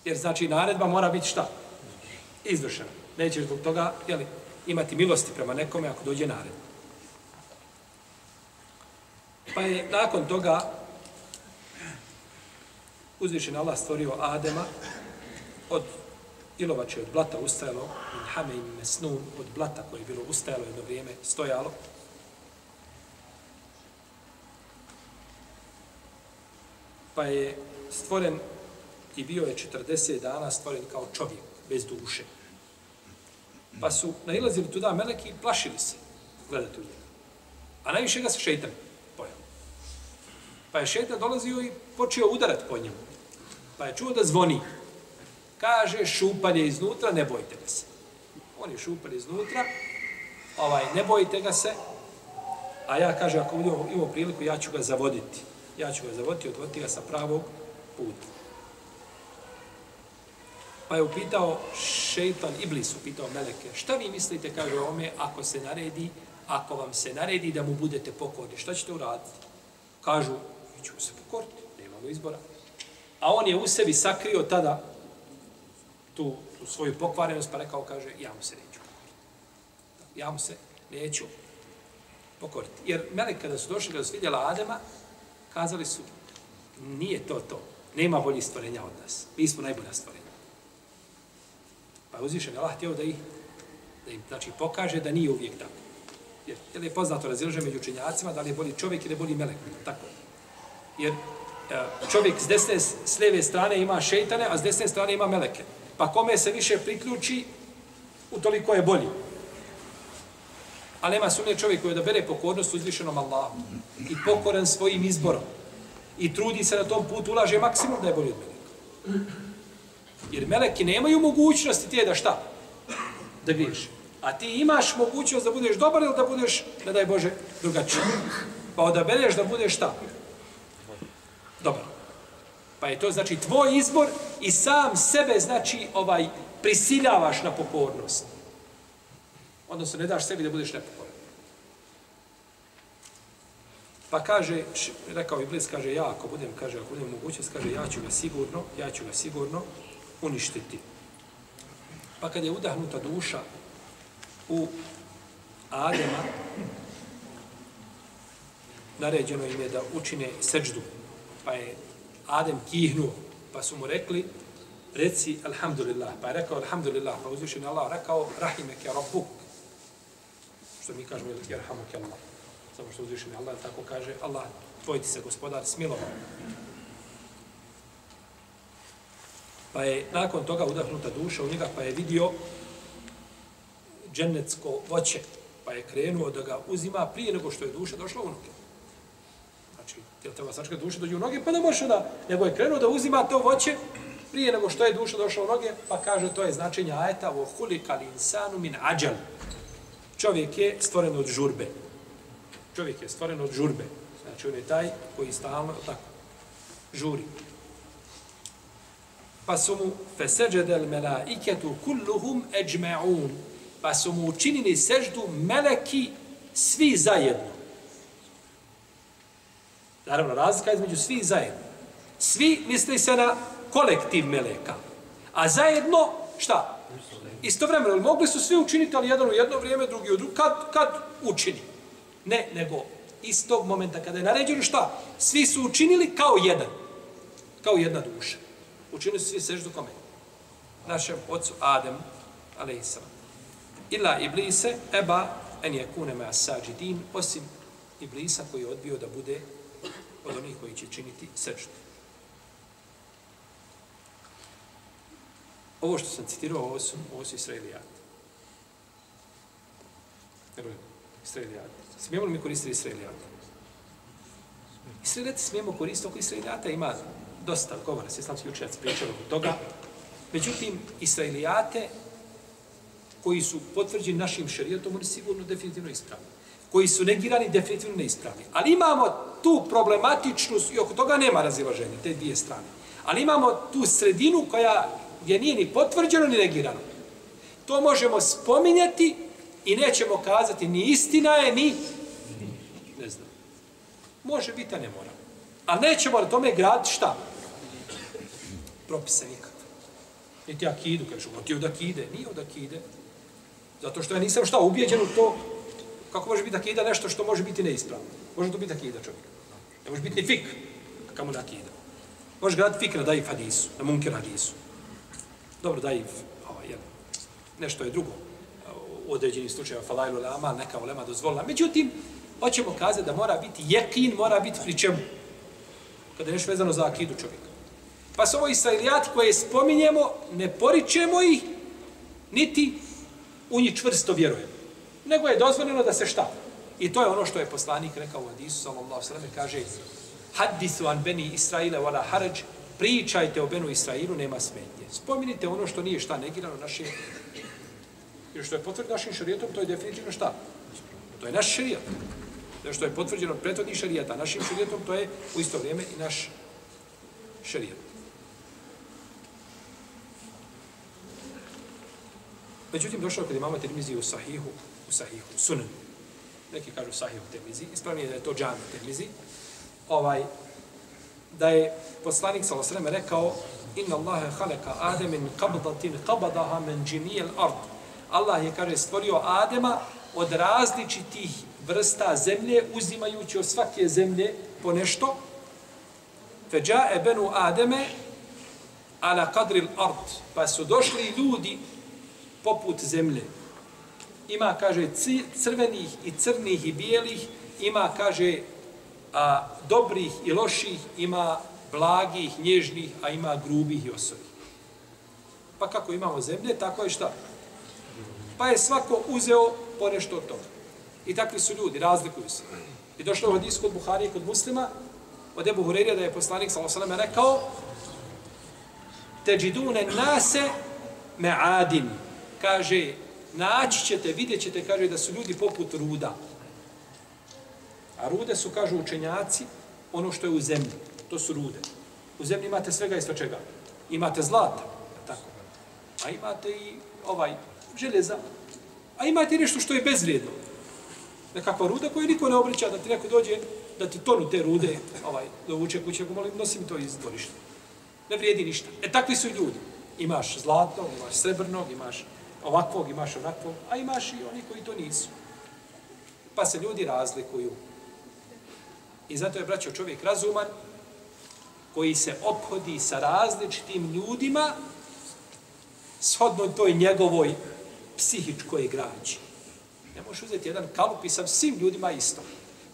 Jer znači naredba mora biti šta? Izvršena. Nećeš zbog toga jeli, imati milosti prema nekome ako dođe naredba. Pa je nakon toga uzvišen Allah stvorio Adema od ilovače, od blata ustajalo, in hame in mesnun, od blata koje je bilo ustajalo jedno vrijeme, stojalo. Pa je stvoren i bio je 40 dana stvoren kao čovjek, bez duše. Pa su nailazili tuda meleki i plašili se gledati u njega. A najviše ga se šeitan. Pa je šetan dolazio i počeo udarati po njemu. Pa je čuo da zvoni. Kaže, šupalje iznutra, ne bojte ga se. On je šupalje iznutra, ovaj, ne bojite ga se, a ja, kaže, ako budem imao priliku, ja ću ga zavoditi. Ja ću ga zavoditi, odvoditi ga sa pravog puta. Pa je upitao šeitan, Iblis upitao Meleke, šta vi mislite, kaže ome, ako se naredi, ako vam se naredi da mu budete pokorni, šta ćete uraditi? Kažu, ćemo se pokoriti, nemamo izbora. A on je u sebi sakrio tada tu, tu svoju pokvarenost, pa rekao, kaže, ja mu se neću pokoriti. Ja mu se neću pokoriti. Jer Melek, kada su došli, kada su vidjela Adema, kazali su, nije to to. Nema bolji stvorenja od nas. Mi smo najbolja stvorenja. Pa je uzvišen Allah htio da ih da im znači, pokaže da nije uvijek tako. Jer, jer je poznato razilaže među učenjacima da li je bolji čovjek ili bolji melek. Tako. Jer e, čovjek s desne, s lijeve strane ima šeitane, a s desne strane ima meleke. Pa kome se više priključi, utoliko je bolji. A nema sumnje čovjek koji odabere pokornost uzvišenom Allahu i pokoran svojim izborom i trudi se na tom putu, ulaže maksimum da je bolji od meleka. Jer meleki nemaju mogućnosti ti da šta? Da griješ. A ti imaš mogućnost da budeš dobar ili da budeš, ne daj Bože, drugačiji. Pa odabereš da budeš šta? Dobar. Pa je to znači tvoj izbor i sam sebe znači ovaj prisiljavaš na pokornost. Odnosno ne daš sebi da budeš nepokoran. Pa kaže, rekao Iblis, kaže, ja ako budem, kaže, ako budem mogućnost, kaže, ja ću ga sigurno, ja ću ga sigurno uništiti. Pa kad je udahnuta duša u Adema, naređeno im je da učine seđdu. Pa je Adem kihnuo, pa su mu rekli, reci alhamdulillah. Pa je rekao alhamdulillah, pa uzvišen Allah rekao rahimek ja rabbuk. Što mi kažemo, jerhamuk Allah. Samo što uzvišen Allah tako kaže, Allah, tvoj ti se gospodar smilovao. Pa je nakon toga udahnuta duša u njega, pa je vidio džennetsko voće, pa je krenuo da ga uzima prije nego što je duša došla u noge. Jer jel treba sačekati duše dođe u noge, pa ne može da, nego je krenuo da uzima to voće prije nego što je duša došla u noge, pa kaže to je značenje ajeta o hulika insanu min ađal. Čovjek je stvoren od žurbe. Čovjek je stvoren od žurbe. Znači on je taj koji stalno tako žuri. Pa su mu feseđedel melaiketu kulluhum eđme'un. Pa su mu učinili seždu meleki svi zajedno. Naravno, razlika između svi zajedno. Svi misli se na kolektiv meleka. A zajedno, šta? Istovremeno, mogli su svi učiniti, ali jedan u jedno vrijeme, drugi u drugo. Kad, kad učini? Ne, nego istog momenta kada je naređeno šta? Svi su učinili kao jedan. Kao jedna duša. Učinili su svi seždu kome? Našem ocu Adem, alaihissalam. Ila iblise, eba, en je kune me asađidin, osim iblisa koji je odbio da bude od onih koji će činiti seždu. Ovo što sam citirao, ovo su, ovo su Israelijati. Israelijati. Smijemo li mi koristiti Israelijati? Israelijati smijemo koristiti oko Israelijata, ima dosta govora, se islamski učenjaci pričali oko toga. Međutim, Israelijate koji su potvrđeni našim šerijatom, oni sigurno definitivno ispravni. Koji su negirani, definitivno neispravni. Ali imamo tu problematičnost i oko toga nema razilaženja, te dvije strane. Ali imamo tu sredinu koja gdje nije ni potvrđeno ni negirano. To možemo spominjati i nećemo kazati ni istina je, ni... Ne znam. Može biti, a ne mora. A nećemo na tome graditi šta? Propise nikakve. Niti akidu, kažu, ti od akide. Nije od akide. Zato što ja nisam šta ubijeđen u to. Kako može biti akida nešto što može biti neispravno? Može to biti akida čovjek. Ne može biti ni fik, kamo da akida. Može gledati fik na daif hadisu, na munker hadisu. Dobro, daif, ovaj, jel, nešto je drugo u određenim slučajima falajlu lama, neka ulema dozvolila. Međutim, hoćemo kazati da mora biti jekin, mora biti pri čemu? Kada je nešto vezano za akidu čovjeka. Pa su ovo israelijati koje spominjemo, ne poričemo ih, niti u njih čvrsto vjerujemo. Nego je dozvoljeno da se šta? I to je ono što je poslanik rekao u Hadisu, sallallahu sallam, kaže Hadisu an beni Israile wala haraj, pričajte o Benu Israilu, nema smetnje. Spominite ono što nije šta negirano našim, jer što je potvrđeno našim šarijetom, to je definitivno šta? To je naš šarijet. Jer što je potvrđeno prethodnih šarijeta, našim šarijetom, to je u isto vrijeme i naš šarijet. Međutim, došao kad imamo Tirmizi u Sahihu, Sahihu, sunanu. Neki kažu Sahihu temizi, ispravnije da je to džami temizi. Ovaj, da je poslanik sa osreme rekao inna Allahe haleka Ademin qabdatin qabadaha men džinijel ard. Allah je, kaže, stvorio Adema od različitih vrsta zemlje, uzimajući od svake zemlje po nešto. Feđa e benu Ademe ala kadril ard. Pa su došli ljudi poput zemlje. Ima, kaže, crvenih i crnih i bijelih, ima, kaže, a, dobrih i loših, ima blagih, nježnih, a ima grubih i osovih. Pa kako imamo zemlje, tako je šta? Pa je svako uzeo ponešto od toga. I takvi su ljudi, razlikuju se. I došlo u hadisu kod Buharije kod muslima, od Ebu Hurerija da je poslanik s.a.v. rekao Teđidune nase me adin. Kaže, naći ćete, vidjet ćete, kaže, da su ljudi poput ruda. A rude su, kažu učenjaci, ono što je u zemlji. To su rude. U zemlji imate svega i sve čega. Imate zlata, tako. A imate i ovaj železa. A imate nešto što je bezvrijedno. Nekakva ruda koju niko ne obrića da ti neko dođe da ti tonu te rude ovaj, do uče kuće, molim, nosim to iz dvorišta. Ne vrijedi ništa. E takvi su ljudi. Imaš zlato, imaš srebrnog, imaš ovakvog, imaš onakvog, a imaš i oni koji to nisu. Pa se ljudi razlikuju. I zato je, braćo, čovjek razuman, koji se ophodi sa različitim ljudima, shodno toj njegovoj psihičkoj građi. Ne možeš uzeti jedan kalup i sa svim ljudima isto.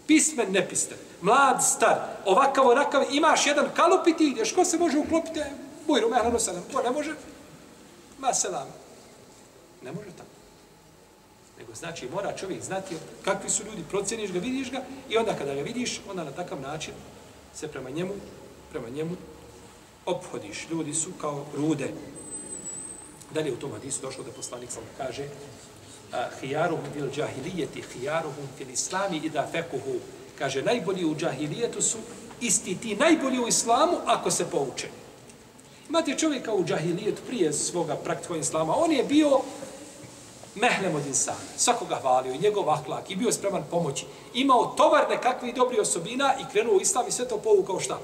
Pismen, nepismen, mlad, star, ovakav, onakav, imaš jedan kalup i ti ideš, ko se može uklopiti? Bujru, mehlanu salam, ko ne može? Ma selam. Ne može tako. Nego znači mora čovjek znati kakvi su ljudi, proceniš ga, vidiš ga i onda kada ga vidiš, onda na takav način se prema njemu, prema njemu ophodiš. Ljudi su kao rude. Dalje u tom hadisu došlo da poslanik sam kaže hijaruhum fil džahilijeti, hijaruhum fil islami i da fekuhu. Kaže, najbolji u džahilijetu su isti ti najbolji u islamu ako se pouče. Imate čovjeka u džahilijetu prije svoga praktikovanja islama, on je bio mehlem od insana, svakoga hvalio, njegov ahlak i bio spreman pomoći. Imao tovar nekakvih dobri osobina i krenuo u islam i sve to povukao šta?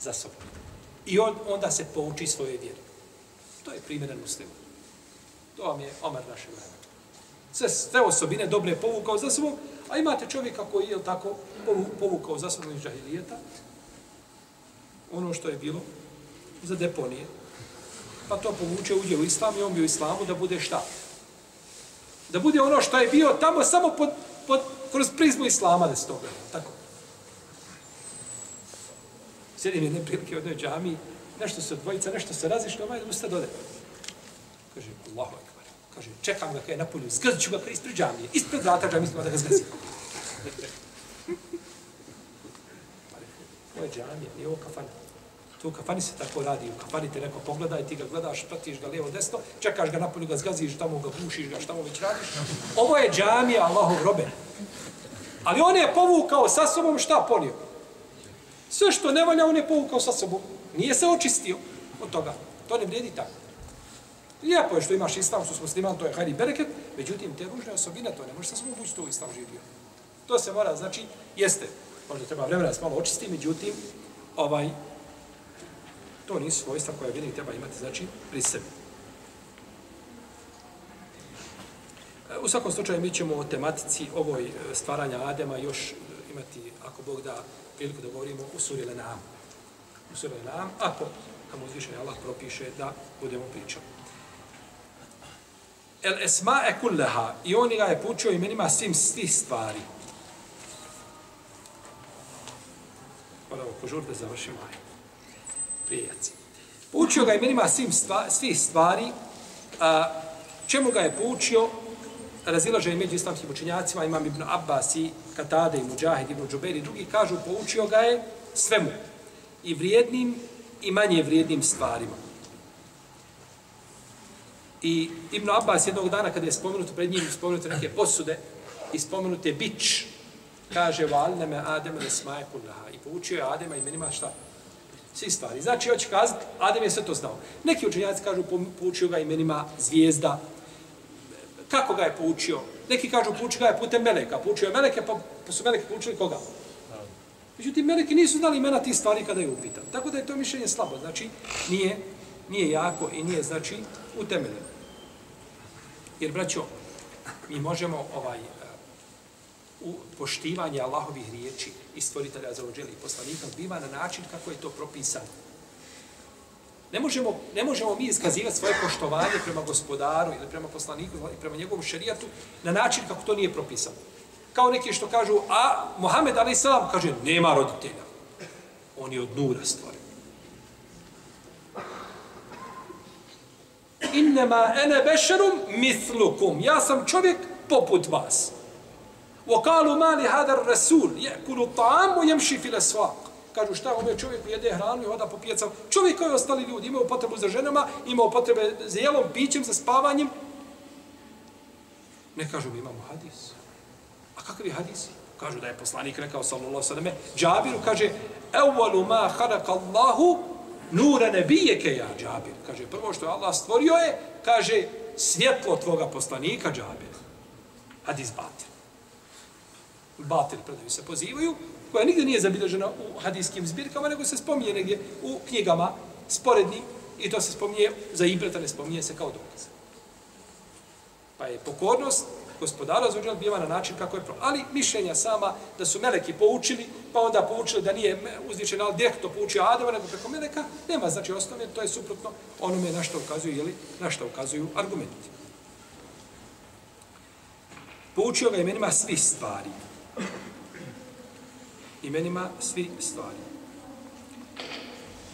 Za sobom. I on onda se pouči svoje vjere. To je primjeren muslim. To vam je Omar naše vremena. Sve, sve osobine dobre povukao za sobom, a imate čovjeka koji je tako povukao za sobom iz džahilijeta, ono što je bilo za deponije, pa to povuče, uđe u islam i on bi u islamu da bude šta? Da bude ono što je bio tamo samo pod, pod, kroz prizmu islama da se to gleda. Tako. Sjedim jedne prilike u jednoj džami, nešto se dvojica, nešto se razišlo, ovaj usta dode. Kaže, Allahu akbar. Kaže, čekam ga kada je na polju, zgazit ću ga ispred džamije, ispred vrata džamije, da ga zgazim. Ovo je džamija, nije ovo kafana. Tu u kafani se tako radi, u kafani te neko pogleda i ti ga gledaš, pratiš ga lijevo desno, čekaš ga napolju, ga zgaziš, tamo ga bušiš ga, šta mu već radiš. Ovo je džamija Allahov robe. Ali on je povukao sa sobom šta ponio? Sve što ne valja, on je povukao sa sobom. Nije se očistio od toga. To ne vrijedi tako. Lijepo je što imaš islam, što smo musliman, to je hajri bereket, međutim, te ružne osobine, to ne može sa sobom bući to u islam živio. To se mora, znači, jeste, možda treba vremena da se malo očisti, međutim, ovaj, To nisu svojstva koja vjernik treba imati, znači, pri sebi. E, u svakom slučaju mi ćemo o tematici ovoj e, stvaranja Adema još e, imati, ako Bog da, priliku da govorimo u suri Lenam. U suri Lenam, ako nam uzvišenje Allah propiše da budemo pričali. El esma e kulleha, i on ga je pučio imenima svim svih stvari. Moramo požur da završimo ajde prijaci. Poučio ga imenima svim stva, svih stvari, a, čemu ga je poučio, razilaže je među islamskim učenjacima, imam Ibn Abbas i Katade i Mujahid, Ibn Džuberi, drugi kažu, poučio ga je svemu, i vrijednim i manje vrijednim stvarima. I Ibn Abbas jednog dana, kada je spomenuto pred njim, spomenuto neke posude, i spomenute bić, kaže, valne me Adem da smaje kullaha. I poučio je Adema imenima šta? Svi stvari. Znači, hoće kazati, Adem je sve to znao. Neki učenjaci kažu, poučio ga imenima zvijezda. Kako ga je poučio? Neki kažu, poučio ga je putem Meleka. Poučio je Meleke, pa, pa su Meleke poučili koga? Međutim, Meleki nisu znali imena tih stvari kada je upitan. Tako da je to mišljenje slabo. Znači, nije, nije jako i nije, znači, utemeljeno. Jer, braćo, mi možemo ovaj, u poštivanje Allahovih riječi i stvoritelja za ođeli i poslanika biva na način kako je to propisano. Ne možemo, ne možemo mi iskazivati svoje poštovanje prema gospodaru ili prema poslaniku ili prema njegovom šerijatu na način kako to nije propisano. Kao neki što kažu, a Mohamed Ali kaže, nema roditelja. On je od nura stvoren. Innema ene bešerum mislukum. Ja sam čovjek poput vas. وقالوا ما لهذا الرسول ياكل الطعام ويمشي في الاسواق kažu šta ovaj čovjek jede hranu i hoda po pijacama. Čovjek koji ostali ljudi imaju potrebu za ženama, imaju potrebe za jelom, pićem, za spavanjem. Ne kažu mi imamo hadis. A kakav je hadis? Kažu da je poslanik rekao sallallahu sallam. Džabiru kaže Ewalu ma haraka Allahu nura nebijeke ja Džabir. Kaže prvo što je Allah stvorio je, kaže svjetlo tvoga poslanika Džabir. Hadis batir batil predaju se pozivaju, koja nigdje nije zabilježena u hadijskim zbirkama, nego se spominje negdje u knjigama sporednim i to se spominje za ibreta, ne spominje se kao dokaz. Pa je pokornost gospodara za uđenat biva na način kako je pro. Ali mišljenja sama da su meleki poučili, pa onda poučili da nije uzvičen, ali direktno poučio Adama, nego preko meleka, nema znači osnovne, to je suprotno onome na što ukazuju, jeli, na što ukazuju argumenti. Poučio ga imenima svih stvari imenima svi stvari.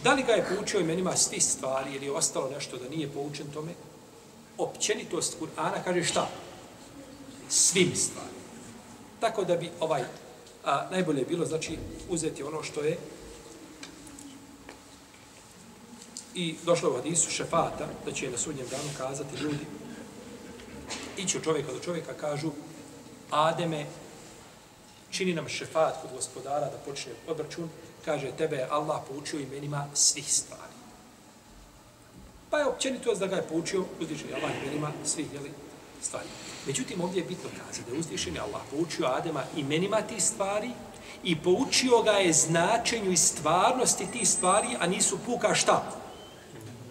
Da li ga je poučio imenima svi stvari ili je ostalo nešto da nije poučen tome? Općenitost Kur'ana kaže šta? Svim stvarima. Tako da bi ovaj a, najbolje bilo znači uzeti ono što je I došlo u hadisu šefata, da će na sudnjem danu kazati ljudi, ići od čovjeka do čovjeka, kažu, Ademe, čini nam šefat kod gospodara da počne obračun, kaže, tebe je Allah poučio imenima svih stvari. Pa je općenito da ga je poučio uzvišeni Allah imenima svih jeli, stvari. Međutim, ovdje je bitno kazati da je uzvišeni Allah poučio Adema imenima tih stvari i poučio ga je značenju i stvarnosti tih stvari, a nisu puka šta?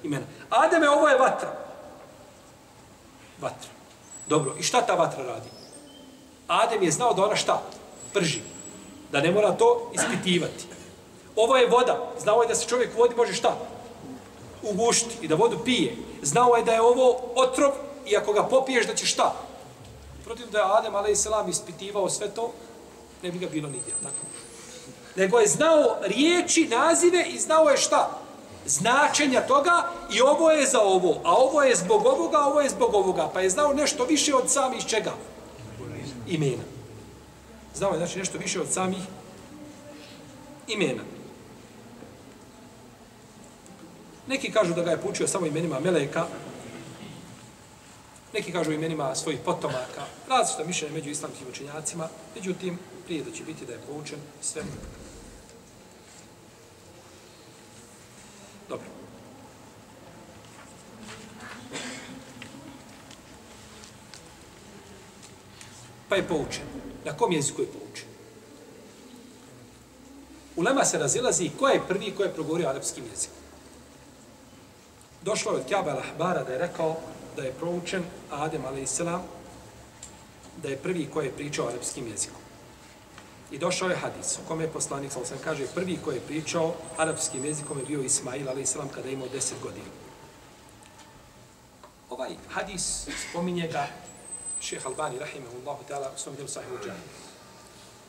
Imena. Ademe, ovo je vatra. Vatra. Dobro, i šta ta vatra radi? Adem je znao da ona šta? Prži. Da ne mora to ispitivati. Ovo je voda. Znao je da se čovjek u vodi može šta? Ugušiti i da vodu pije. Znao je da je ovo otrov i ako ga popiješ da će šta? Protiv da je Adem a.s. ispitivao sve to, ne bi ga bilo nigdje. Tako? Nego je znao riječi, nazive i znao je šta? Značenja toga i ovo je za ovo, a ovo je zbog ovoga, a ovo je zbog ovoga. Pa je znao nešto više od samih čega? Imena. Znao je znači nešto više od samih imena. Neki kažu da ga je poučio samo imenima Meleka, neki kažu imenima svojih potomaka, različita mišljenja među islamskim učenjacima, međutim, prije da će biti da je poučen sve. Dobro. Pa je poučen. Na kom jeziku je poučen? Ulema se razilazi ko je prvi ko je progovorio arapskim jezikom. Došlo je od Kjaba al-Ahbara da je rekao da je proučen Adem a.s. da je prvi ko je pričao arapskim jezikom. I došao je hadis u kome je poslanik, sam kaže, prvi ko je pričao arapskim jezikom je bio Ismail a.s. kada je imao 10 godina. Ovaj hadis spominje ga šeha Albani, rahimahullahu ta'ala, u svom djelu sahibu džani.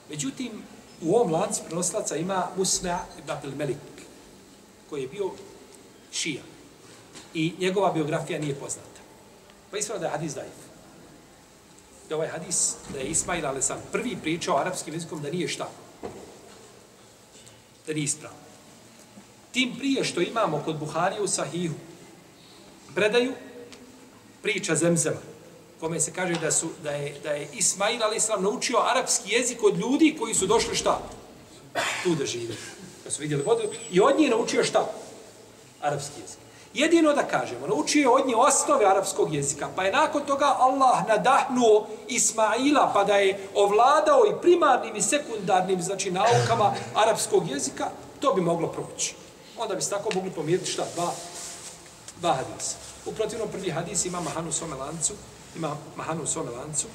Međutim, u ovom lancu prenoslaca ima Musna ibn Abdel Melik, koji je bio šija. I njegova biografija nije poznata. Pa ispravno da je hadis daif. Da ovaj hadis, da je Ismail ali sam prvi pričao arapskim jezikom da nije šta. Da nije ispravno. Tim prije što imamo kod Buharije u Sahihu predaju priča Zemzema kome se kaže da su da je da je Ismail ali sam naučio arapski jezik od ljudi koji su došli šta? Tu da žive. Da su vidjeli vodu. I od njih naučio šta? Arapski jezik. Jedino da kažemo naučio je od njih osnove arapskog jezika pa je nakon toga Allah nadahnuo Ismaila pa da je ovladao i primarnim i sekundarnim znači naukama arapskog jezika to bi moglo proći. Onda bi se tako mogli pomiriti šta? Dva dva hadisa. U protivnom prvi hadis ima Mahanu Somelancu, ima mahanu u svome lancu,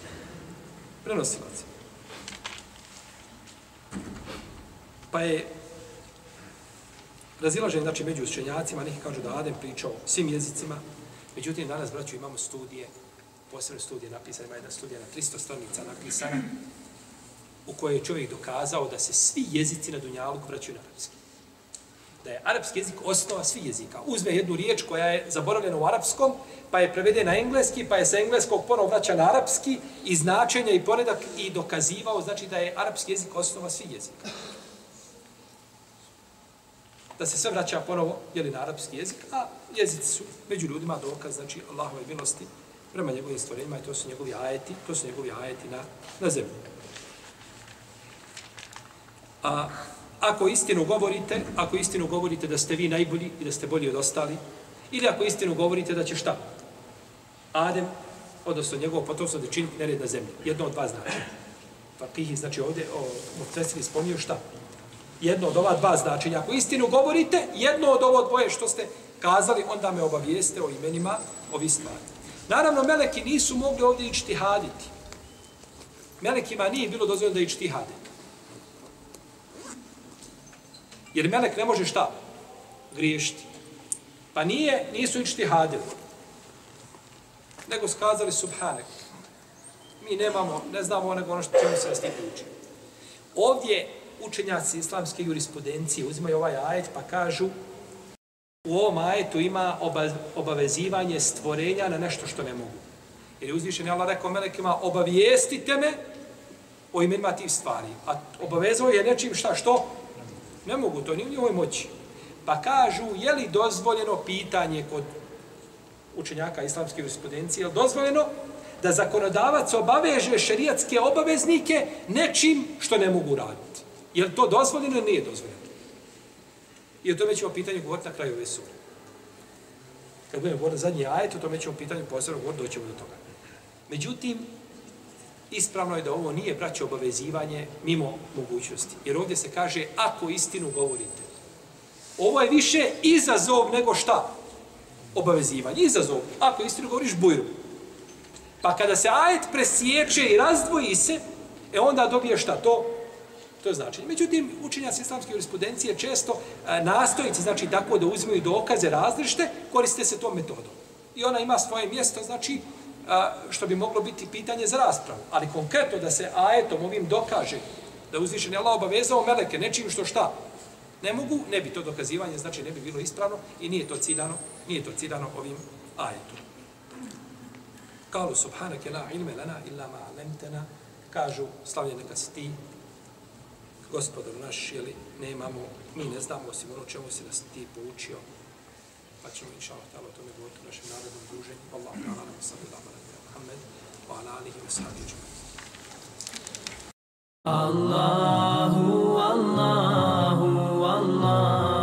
prenosilac. Pa je razilažen, znači, među učenjacima, neki kažu da Adem pričao svim jezicima, međutim, danas, braću, imamo studije, posebne studije napisane, ima jedna studija na 300 stranica napisana, u kojoj je čovjek dokazao da se svi jezici na Dunjalu vraćaju na arapski da je arapski jezik osnova svih jezika. Uzme jednu riječ koja je zaboravljena u arapskom, pa je prevede na engleski, pa je sa engleskog ponovo vraća na arapski i značenja i poredak i dokazivao, znači da je arapski jezik osnova svih jezika. Da se sve vraća ponovo jeli, na arapski jezik, a jezici su među ljudima dokaz, znači Allahove milosti prema njegovim stvorenjima i to su njegovi ajeti, to su njegovi ajeti na, na zemlji. A ako istinu govorite, ako istinu govorite da ste vi najbolji i da ste bolji od ostali, ili ako istinu govorite da će šta? Adem, odnosno njegov potomstvo da čini nered na zemlji. Jedno od dva značenja. Fakihi, znači ovdje, o, Muftesiri spomnio šta? Jedno od ova dva značenja. Ako istinu govorite, jedno od ovo dvoje što ste kazali, onda me obavijeste o imenima ovi stvari. Naravno, meleki nisu mogli ovdje ići haditi. Melekima nije bilo dozvoljeno da ići Jer melek ne može šta? Griješiti. Pa nije, nisu ičti hadili. Nego skazali subhanek. Mi nemamo, ne znamo nego ono što ćemo se nas uči. Ovdje učenjaci islamske jurisprudencije uzimaju ovaj ajet pa kažu u ovom ajetu ima obavezivanje stvorenja na nešto što ne mogu. Jer je uzvišen je Allah rekao melekima obavijestite me o imenima tih stvari. A obavezao je nečim šta što? Ne mogu, to ni u njihovoj moći. Pa kažu, je li dozvoljeno pitanje kod učenjaka islamske jurisprudencije, je li dozvoljeno da zakonodavac obaveže šerijatske obaveznike nečim što ne mogu raditi? Je li to dozvoljeno ili nije dozvoljeno? I o tome ćemo pitanje govoriti na kraju ove sure. Kad budemo govoriti zadnji ajet, o tome ćemo pitanje posebno govoriti, doćemo do toga. Međutim, ispravno je da ovo nije braće obavezivanje mimo mogućnosti. Jer ovdje se kaže, ako istinu govorite. Ovo je više izazov nego šta? Obavezivanje. Izazov. Ako istinu govoriš, bujru. Pa kada se ajet presječe i razdvoji se, e onda dobije šta to? To je značenje. Međutim, učenjaci islamske jurisprudencije često e, nastojici, znači tako da uzmeju dokaze različite, koriste se tom metodom. I ona ima svoje mjesto, znači, a, što bi moglo biti pitanje za raspravu. Ali konkretno da se ajetom ovim dokaže da uzvišen je Allah obavezao meleke nečim što šta ne mogu, ne bi to dokazivanje, znači ne bi bilo ispravno i nije to ciljano, nije to ciljano ovim ajetom. Kalu subhanake la ilme lana illa ma alemtena, kažu slavljene kad si ti, gospodar naš, jeli, nemamo, mi ne znamo osim ono čemu si nas ti poučio, pa ćemo inša Allah o tome govoriti u našem narodnom druženju. Allah, Allah, Allah, sallallahu وعلى آله وصحبه أجمعين الله الله الله